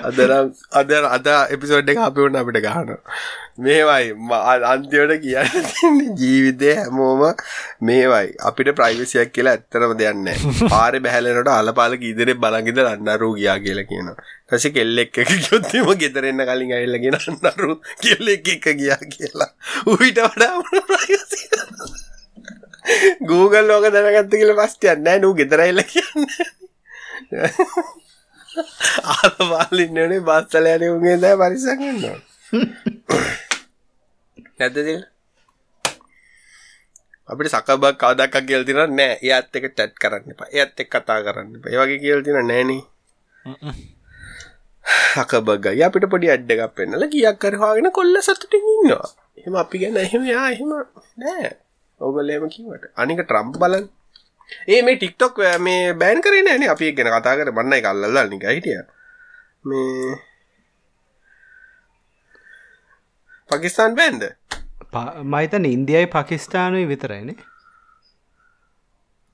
අදනම් අද අද එපිසෝඩ් එක අපි වුණ අපිට ගහන මේවයි අන්තිවට කියන්න ජීවිතය හැමෝම මේවයි. අපිට ප්‍රයිවසියක් කියලා ඇත්තරම දෙයන්න පාර බැහලනට අලපාලක ඉදිරෙ බලගිද අන්නරු ගියා කියලා කියන කසි කෙල්ලෙක් එක යොත්තම ගෙතරෙන්න කලින් අල්ලගෙන අන්නරු කෙල්ලෙක් එක ගියා කියලා. උහිට වඩා Google ලෝක දැනගත්ත කියල පස්ටයන්න නූ ගෙතරයිල්ල කියන්න ආලපාලින්නනේ බස්සල යන උගේ දෑ පරිසගන්න නැතද අපිට සකබක් කවදක් කියල් තින නෑ ඒත් එක ටැට් කරන්න එපා. ඒත් එක් කතා කරන්න ඒ වගේ කියල් තින නෑන හකබගයි අපිට පොඩි අඩ්ඩ එකක් පෙන්නල කියක් කරවාගෙන කොල්ල සතුටින් ඉන්නවා. එහෙම අපි ගැන එහෙම යා එහෙම නෑ ඔබලේම කිවට අනික ට්‍රම්ප් බලන් ඒ මේ ටික්ටොක් මේ බෑන් කරේ නෑනේ අපි ගැන කතා කර. බන්නයි කල්ලල්ලා නික හිටිය. මේ පකිස්ාන් බෑන්ද මයිතන ඉන්දියයි පකිස්ථානුයි විතරයිනේ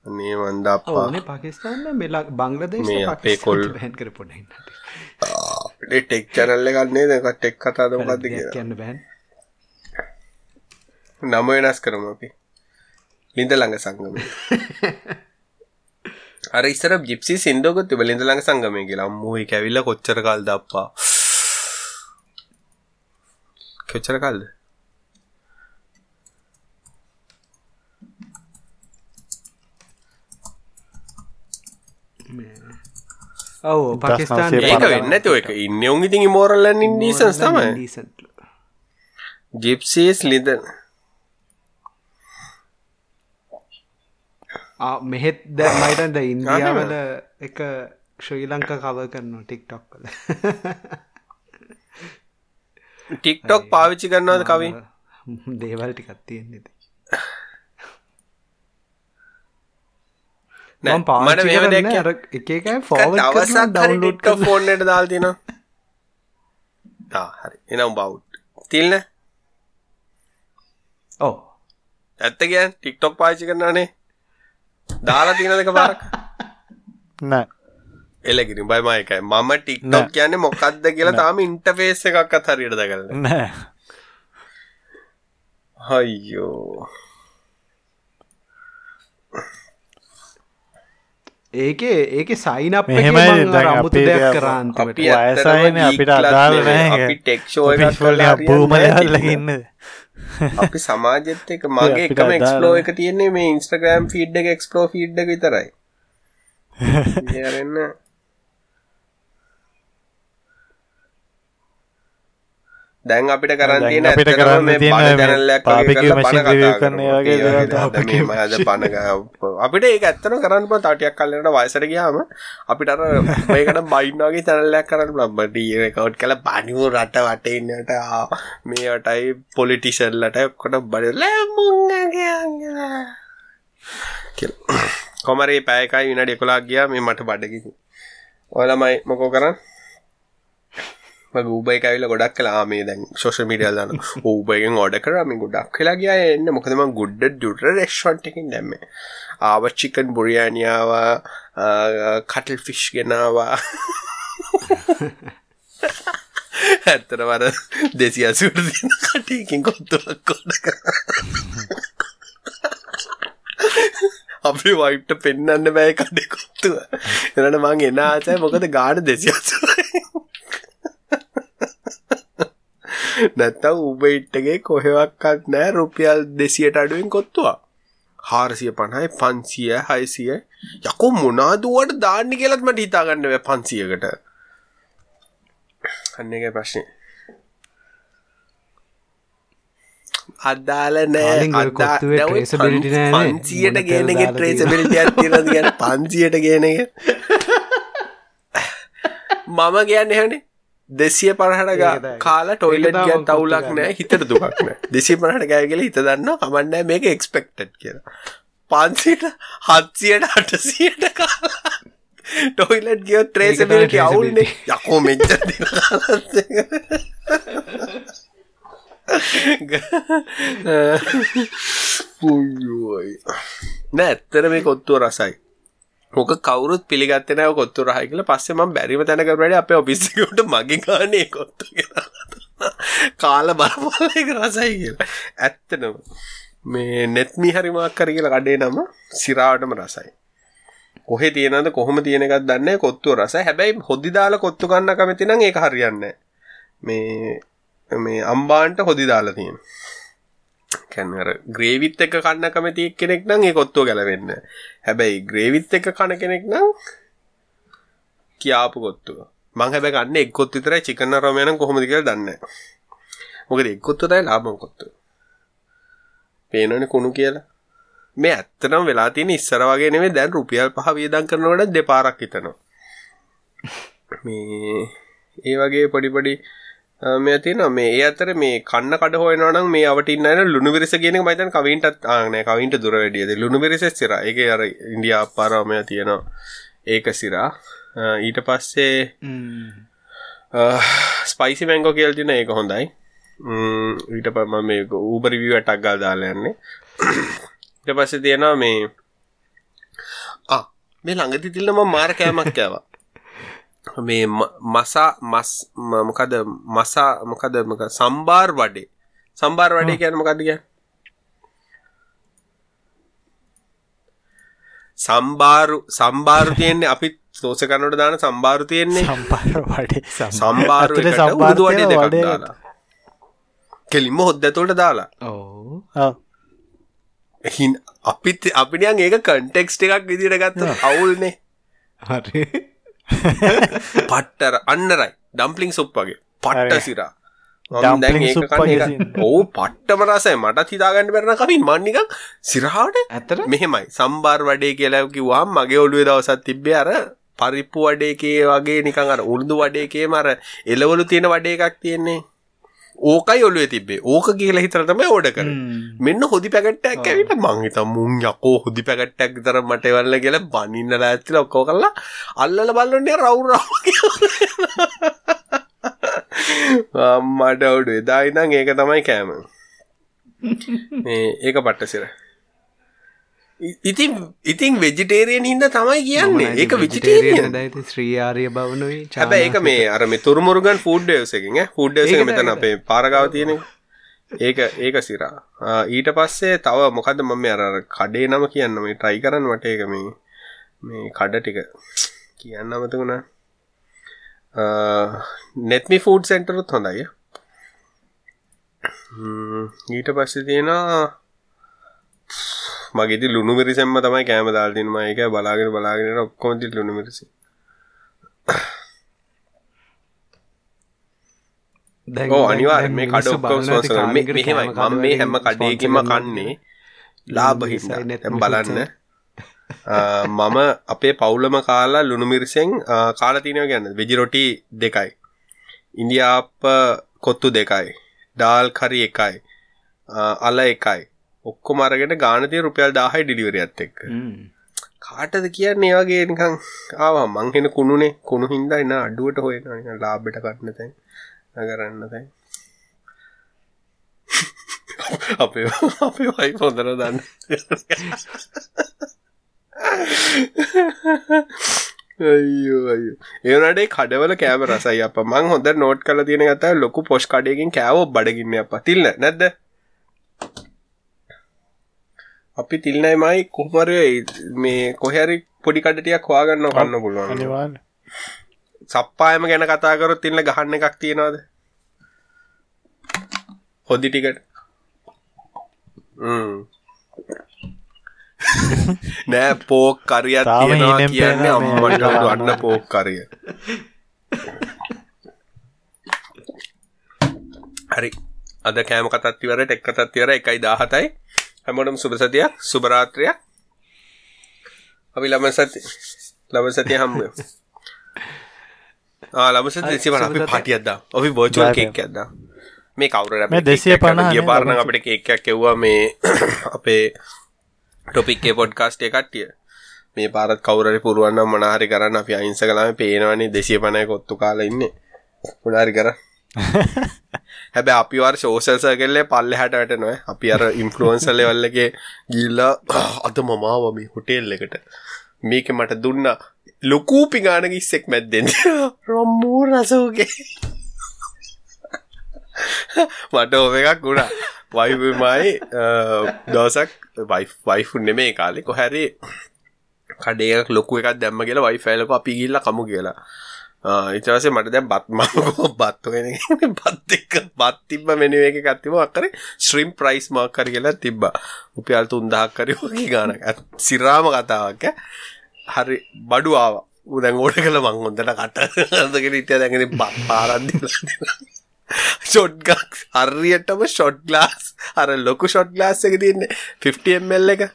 මේ වන්දපා ඕනේ පකිස්ාන්න මෙලා බංගලදේශ මේ අපේ කොල්- බැන් කර පොඩ ටෙක් චැනල්ල ගන්නේ දෙක ටෙක් කතාද මොකක්ද කියන්න බැන්. නම වෙනස් කරම අපි ලිඳ ළඟ සංගම අර ඉස්සර ජිප්සි සිින්දෝකොත් තිබ ලිඳ ළඟ සංගමය කියලා. මුහයි කැවිල්ල කොච්චර කල් දප්පා කොච්චර කල්ද? ඔව පකිස්ාන් ඒක වෙන්න ඇති එක ඉන්න උන් ඉතින් මෝරල්ලන් ඉන්ඩීසන්ස් තමයි. ජිප්සීස් ලිද මෙහෙත් ද මයිටන්ද ඉන්දියාවල එක ශ්‍රී ලංක කව කරනවා ටික්ටොක් කල ටික්ටොක් පාවිච්චි කරනවද කවින් දේවල් ටිකත් තියෙන්නේ නෑ, මම පාවිච්චි මට මෙහෙම කරන්නේ දෙයක් අර එක එකයි ෆෝවර්ඩ් කරනවා දවසක් හරි ඩවුන්ලෝඩ් ටික්ටොක් ෆෝන් එකට දාලා ආ හරි. එනම් බවුට් තිල්න ඔව්. ඇත්ත කියන් ටික්ටොක් පාවිච්චි කරනනේ දාලා තියෙනදක පාරක්? නෑ. එලකිරි බයි මයකයි මම ටික්ටොක් කියන්නේ මොකක්ද කියලා තාම ඉන්ටෆේස් එකක් අත්හරියට දකරන්න නෑ. හයියෝ ඒකේ ඒක සයිනප් මෙහෙමයි අමුතු දෙයක් වයසයින ඇත්තටම අපිට නෙවෙයි. නෑ. අපි tech අපි සමාජෙත් එක මගේ එකම නෑ. එක තියෙන්නේ මේ ඉන්ස්ට්‍රග්‍රම් ෆීඩ් එක එක්ස්පලෝ ෆීඩ් එක විතරයි දැන් අපිට කරන්න තියෙන අපිට කරන්න තියෙන පණ මේ channel එකක් barbecue වගේ කරලා machine පණ review කතා කරන වගේ. දේවල් මම පණ අපිට ඒක ඇත්තටම කරන්න පුළුවන් තව ටිකක් කල්ලකට වයසට ගියාම අපිට අර මේකට බයින් වගේ channel එකක් කරන්න පුළුවන්. බඩි රෙකෝඩ් කරලා බණිමු රට වටේ ඉන්නට මේවටයි පොලිටිෂන්ලට ඔක්කොට බඩ ලැමුංගගේ කියලා. කොමරේ පැයකයි විනාඩි 11ක් ගියා මේ මට බඩගිනි ඔයාලමයි මොකෝ කරන්නේ මගේ ඌබයි කැවිල ගොඩක් කලා මේ දැන් ශෝෂ මිඩියල් දන්න ඌබයිගෙන් ඔඩ කරම ගොඩක් කලා ගිය එන්න. මොකදම ගුඩ්ඩ ඩුට රෙස්්වන්ටකින් දැම්ම. ආව චිකන් බුරියානියාවා කටල් ෆිෂ් ගෙනවා ඇත්තර වර දෙසි අසුට කටයකින් කොත්තුවක් කොඩ අපි වයිට්ට පෙන්න්න බෑ කඩෙ කොත්තුව. එනට මං එන ආචය මොකද ගාඩ දෙසි අසුයි නැත්තම් උබයිට්ටගේ කොහෙවක්කත් නෑ රුපියල් දෙසියට අඩුවෙන් කොත්තුවා හාරසිය පණහයි පන්සිය හයිසිය. යකෝ මොනාදුවට දාන්න කියලත් මට හිතාගන්න වැ පන්සියකට. අන්න එක ප්‍රශ්නය අදාල නෑනේ. පන්සියට තෙල් දාලා ට්‍රේසබිලිටියක් තියෙනද ගැන පන්සියට ගේන එක. මම කියන්න හැනේ දෙසිය තමයි. කාලා ටොයිලට් මම තවුලක් නෑ හිතට දුකක් නෑ. දෙසිය පරහට ගෑගල හිත දන්න කමන්නෑ මේක එක්ස්පෙක්ටඩ් කියලා. පන්සියට හත්සියට අටසියට කාලා ටොයිලට් ගිය ට්‍රේසබිලිට අවුල්න්නේ යකෝ මෙච්ච පුයෝයි නෑ ඇත්තර මේ කොත්තුව රසයි මොක කවුරුත් පිළිගත්තේ නෑ ඔය කොත්තු රහයි කියලා. පස්සේ මම බැරිම තැනක වැඩි අපේ ඔෆිස් එකට මගේ ගානේ කොත්තු කියලා. කාලා බලපල්ල එක රසයි කියලා. ඇත්තටම මේ නෙත්මි හරි මොකක් හරි කියලා කඩේ නම සිරාවටම රසයි. කොහෙ තියෙනද කොහොම තියෙන එකක් දන්නේ නැහැ, කොත්තුව රසයි. හැබැයි හොදි දාලා කොත්තු ගන්න කැමති නම් ඒක හරියන්නේ නැහැ. මේ මේ අම්බාන්ට හොදි දාලා තියෙන කියන්නේ අර ග්‍රේවිත් එක කන්න කැමති කෙනෙක් නම් ඒ කොත්තුව ගැලවෙන්නේ නැහැ. හැබැයි ග්‍රේවිත් එක කන කෙනෙක් නම් කියාපු කොත්තුව මං හැබැයි කන්නේ එක් කොත්තු විතරයි චිකන් අරෝමයා නම් කොහොමද කියලා දන්නේ නැහැ. මොකද එක් කොත්තුව තමයි ලාභම කොත්තුව. පේනවනේ කුණු කියලා. මේ ඇත්තටම වෙලා තියෙන ඉස්සර වගේ නෙමෙයි දැන් රුපියල් 5 වියදම් කරනකොට දෙපාරක් හිතනවා. මේ ඒ වගේ පොඩිපොඩි මේ තින මේ ඒ අතර මේ කන්න කඩ හොයනනම් මේ අවටින්න ලුණු විරිස කියන මයිතන් කවින්ටත් ආන කවින්ට දුර වැඩියද ලුණු විරිස සිර. එක අර ඉන්ඩියා පාරාමය තියෙනවා. ඒක සිරා. ඊට පස්සේ ස්පයිසි මැංගෝ කියල් තින ඒක හොඳයි. ඊට පම මේ ඌබරිවිව ටක් ගල් දාලයන්නේ ඊට පස්සේ තියෙනවා මේ මේ ළඟති තිල්ලම මාර කෑමක් කෑවා මේ මසා මස් මොකද මසා මොකද මොක සම්බාර් වඩේ. සම්බාර් වඩේ කියන මොකක්ද කිය සම්බාරු සම්බාරු තියෙන්නේ අපි සෝස කනට දාන සම්බාරු තියෙන්නේ. සම්පාර වඩේ. සම්බාරු සම්බාර වඩේ දෙකක් දාලා. කෙලින්ම හොද්ද ඇතුළට දාලා. ඕ හින් අපිත් අපිනියන් ඒක කන්ටෙක්ස්ට එකක් විදිට ගත්ත අවුල්නේ. හරි පට්ටර අන්නරයි. ඩම්පලිින් සුප් වගේ. පට්ට. සිරා. ඕ පට්ටම රසයි. මට හිතාගන්න බැරන කවින් මන්නිකක් සිරහාට ඇතර මෙහෙමයි. සම්බාර් වඩේ කියලා කිව්වාම් මගේ ඔළුවේ දවසත් තිබ්බේ අර පරිප්පු වඩේකේ වගේ නිකන් අර උරුදු වඩේකේ මර එලවලු තියෙන වඩේ එකක් තියෙන්නේ ඕකයි ඔළුවේ තිබ්බේ. ඕක කියලා හිතර තමයි ඕඩ කර. මෙන්න හොදි පැකට්ටක් ඇවිට මංහිත මුන් යකෝ හොදි පැකට්ටක් තර මට වල්ල කියල බනින්න ලඇත්තිල ඔක්කෝ කරලා අල්ලල බල්ලොන්නේ රවුරාව අම්මට ඔඩු එදායිනම් ඒක තමයි කෑම. ඒක පට්ටසිර ඉතින් ඉතින් වෙජිටේරියන් හින්ද තමයි කියන්නේ. ඒක විජිටේරියන් දයිති ශ්‍රීආරය බවනුයි හැබැ ඒක මේ අර මේ තුරමුරුගන් ෆුඩ් ඩේසකින් ෆුඩ් ඩේස ඒක මෙතන. අපේ පාරගාව තියෙන ඒක ඒක සිරා. ඊට පස්සේ තව මොකද මම අර කඩේ නම කියන්න මේ ට්‍රයි කරන්න මට ඒක මේ මේ කඩ ටික කියන්න අමතකුණා. නෙත්මි ෆූඩ් සෙන්ටරුත් හොඳයි ඊට පස්සේ තියෙනවා මගේති ලුණු මිරිසෙන්ම තමයි කෑම දාල්තින ඒක බලාගෙන බලාගෙන ඔක්කොමති ලුණු මිරිසි. ඕ අනිවාර්යෙන් මේ කඩ ඔක්කොම කරන මේ මෙහෙමයි. මම මේ හැම කඩේකින්ම කන්නේ ලාභ හින්දා. දැන් බලන්න. මම අපේ පවුලම කාලා ලුණු මිරිසෙන් කාලා තියෙනවා කියන්නේ වෙජි රොටි දෙකයි. ඉන්දියාප්ප කොත්තු දෙකයි. ඩාල් කරි එකයි. අල එකයි ඔක්කොම අරගෙන ගාන තියෙන රුපියල් 1000යි ඩිලිවරියත් එක්ක. කාටද කියන්නේ ඒ වගේ නිකන් ආවා මං හෙන කුණුනේ. කුණු හින්දා එන අඩුවට හොයනවා. නිකන් ලාභයට ගන්න තැන් නගරන්න තැන්. අපේ අපේ වයි පොදර දන්න. අයියෝ අයියෝ. ඒනටේ කඩවල කෑම රසයි අප මං හොඳ නෝට් කල තියෙන ගත ලොකු පොෂ් කඩයකින් කෑවෝ බඩගින්න අප තිල්න්න නැද්ද අපි තිල්නයි මයි කොහමර මේ කොහැරි පොඩි කඩටියක් හවාගන්න කන්න පුළුවන් අනිවාර්ය සප්පායම ගැන කතාකරොත් තිල්ල ගහන්න එකක් තියෙනවාද? හොදි ටිකට. නෑ පෝක් කරියත් තියෙනවා කියන්නේ අම්මට. අන්න පෝක් කරිය. හරි. අද කෑම කතත් ඉවරට එක් කතත් ඉවර එකයි දාහතයි හැමෝටම සුබ සතියක් සුබරාත්‍රයක් අපි ලබන සති ලබන සතිය හම්බ ලබස දෙසි වන අපි සුබ සතියක්. පටියද්දා අපි බෝචුවල් බාරය. කෙක් ඇද්දා මේ කවුර මේ 250 ගිය නේ පාරණ ලබන අපිට කෙක්කයක් එව්වා මේ අපේ ටොපික්ේ පොඩ්කාස්ටේ කට්ටිය. මේ පාරත් කවුරරි පුරුවන්න මනාහරි කරන්න. අපි අයින්ස කලාම පේනවනේ දෙසිය පනය කොත්තු කාල ඉන්න. පුඩාරි කර හැබැ අපි වර් ශෝසල්ස කෙල්ලේ පල්ල හැට වැට නොය අපි අර ඉන්ෆලුවන්සල්ල වල්ලගේ ගිල්ලා අද මමාවම හොටේල් එකට. මේක මට දුන්න ලොකූ පිගාන ඉස්සෙක් මැද්දෙන්. රොම්මූ රසෝගේ. මට ඔව එකක් ගුණා වයිමයි දවසක් වයිෆු නෙමේ කාලෙ. කොහැරි කඩේක් ලොකු එකක් දැම්ම කියලා වයිෆයිලක අපි ගිල්ල කමු කියලා. ඉතවසේ මට දැ බත්මකෝ බත්වෙන බත් එක්ක බත් තිබ්බ මෙනුව එක කත්තිම අකර ශ්‍රීම් ප්‍රයිස් මාකර කියලා තිබ්බ. උපියල් තුන්දහක් කරයෝකි ගාන සිරාම කතාවක් ඈ. හරි බඩු ආව. උදැන් ඕඩ කළ මං හොඳට කට අදගෙන ඉතිය දැගෙන බත් පාරන්දි ෂොට්ගක් හරියටම ෂොට් ගලාස් අර ලොකු ෂොට් ගලාස් එක තියන්නේ 50මල් එක.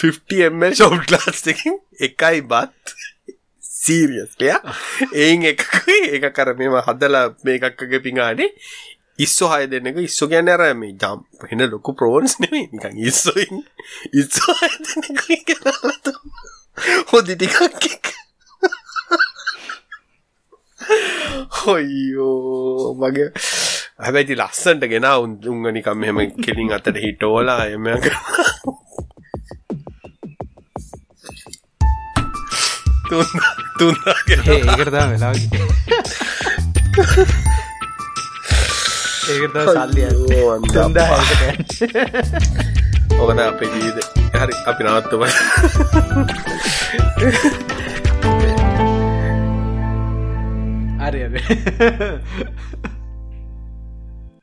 50මල් ෂොට් ගලාස් එකින් එකයි බත්. සීරියස්ලය එයින් එක ඒක කර මෙම හදලා මේකක්කගේ පිඟානේ. ඉස්සෝ හය දෙන්නක ඉස්සෝ ගැන අර මේ ජම් හෙන ලොකු ප්‍රෝන්ස් නෙමේ නිකන් ඉස්සොයින් ඉස්සෝ හය දෙනෙක කරලතු හොදි ටිකක් එක. හොයියෝ මගේ. හැබැයිති ලස්සන්ට ගෙන උන් උන්ග නිකම් මෙම කෙලින් අතට හිටෝලා එම ඒකරතා වෙලා ඒකට සල්ලිය ඕකන අපේ ජීවිත හරි අපි නවත්තම හරි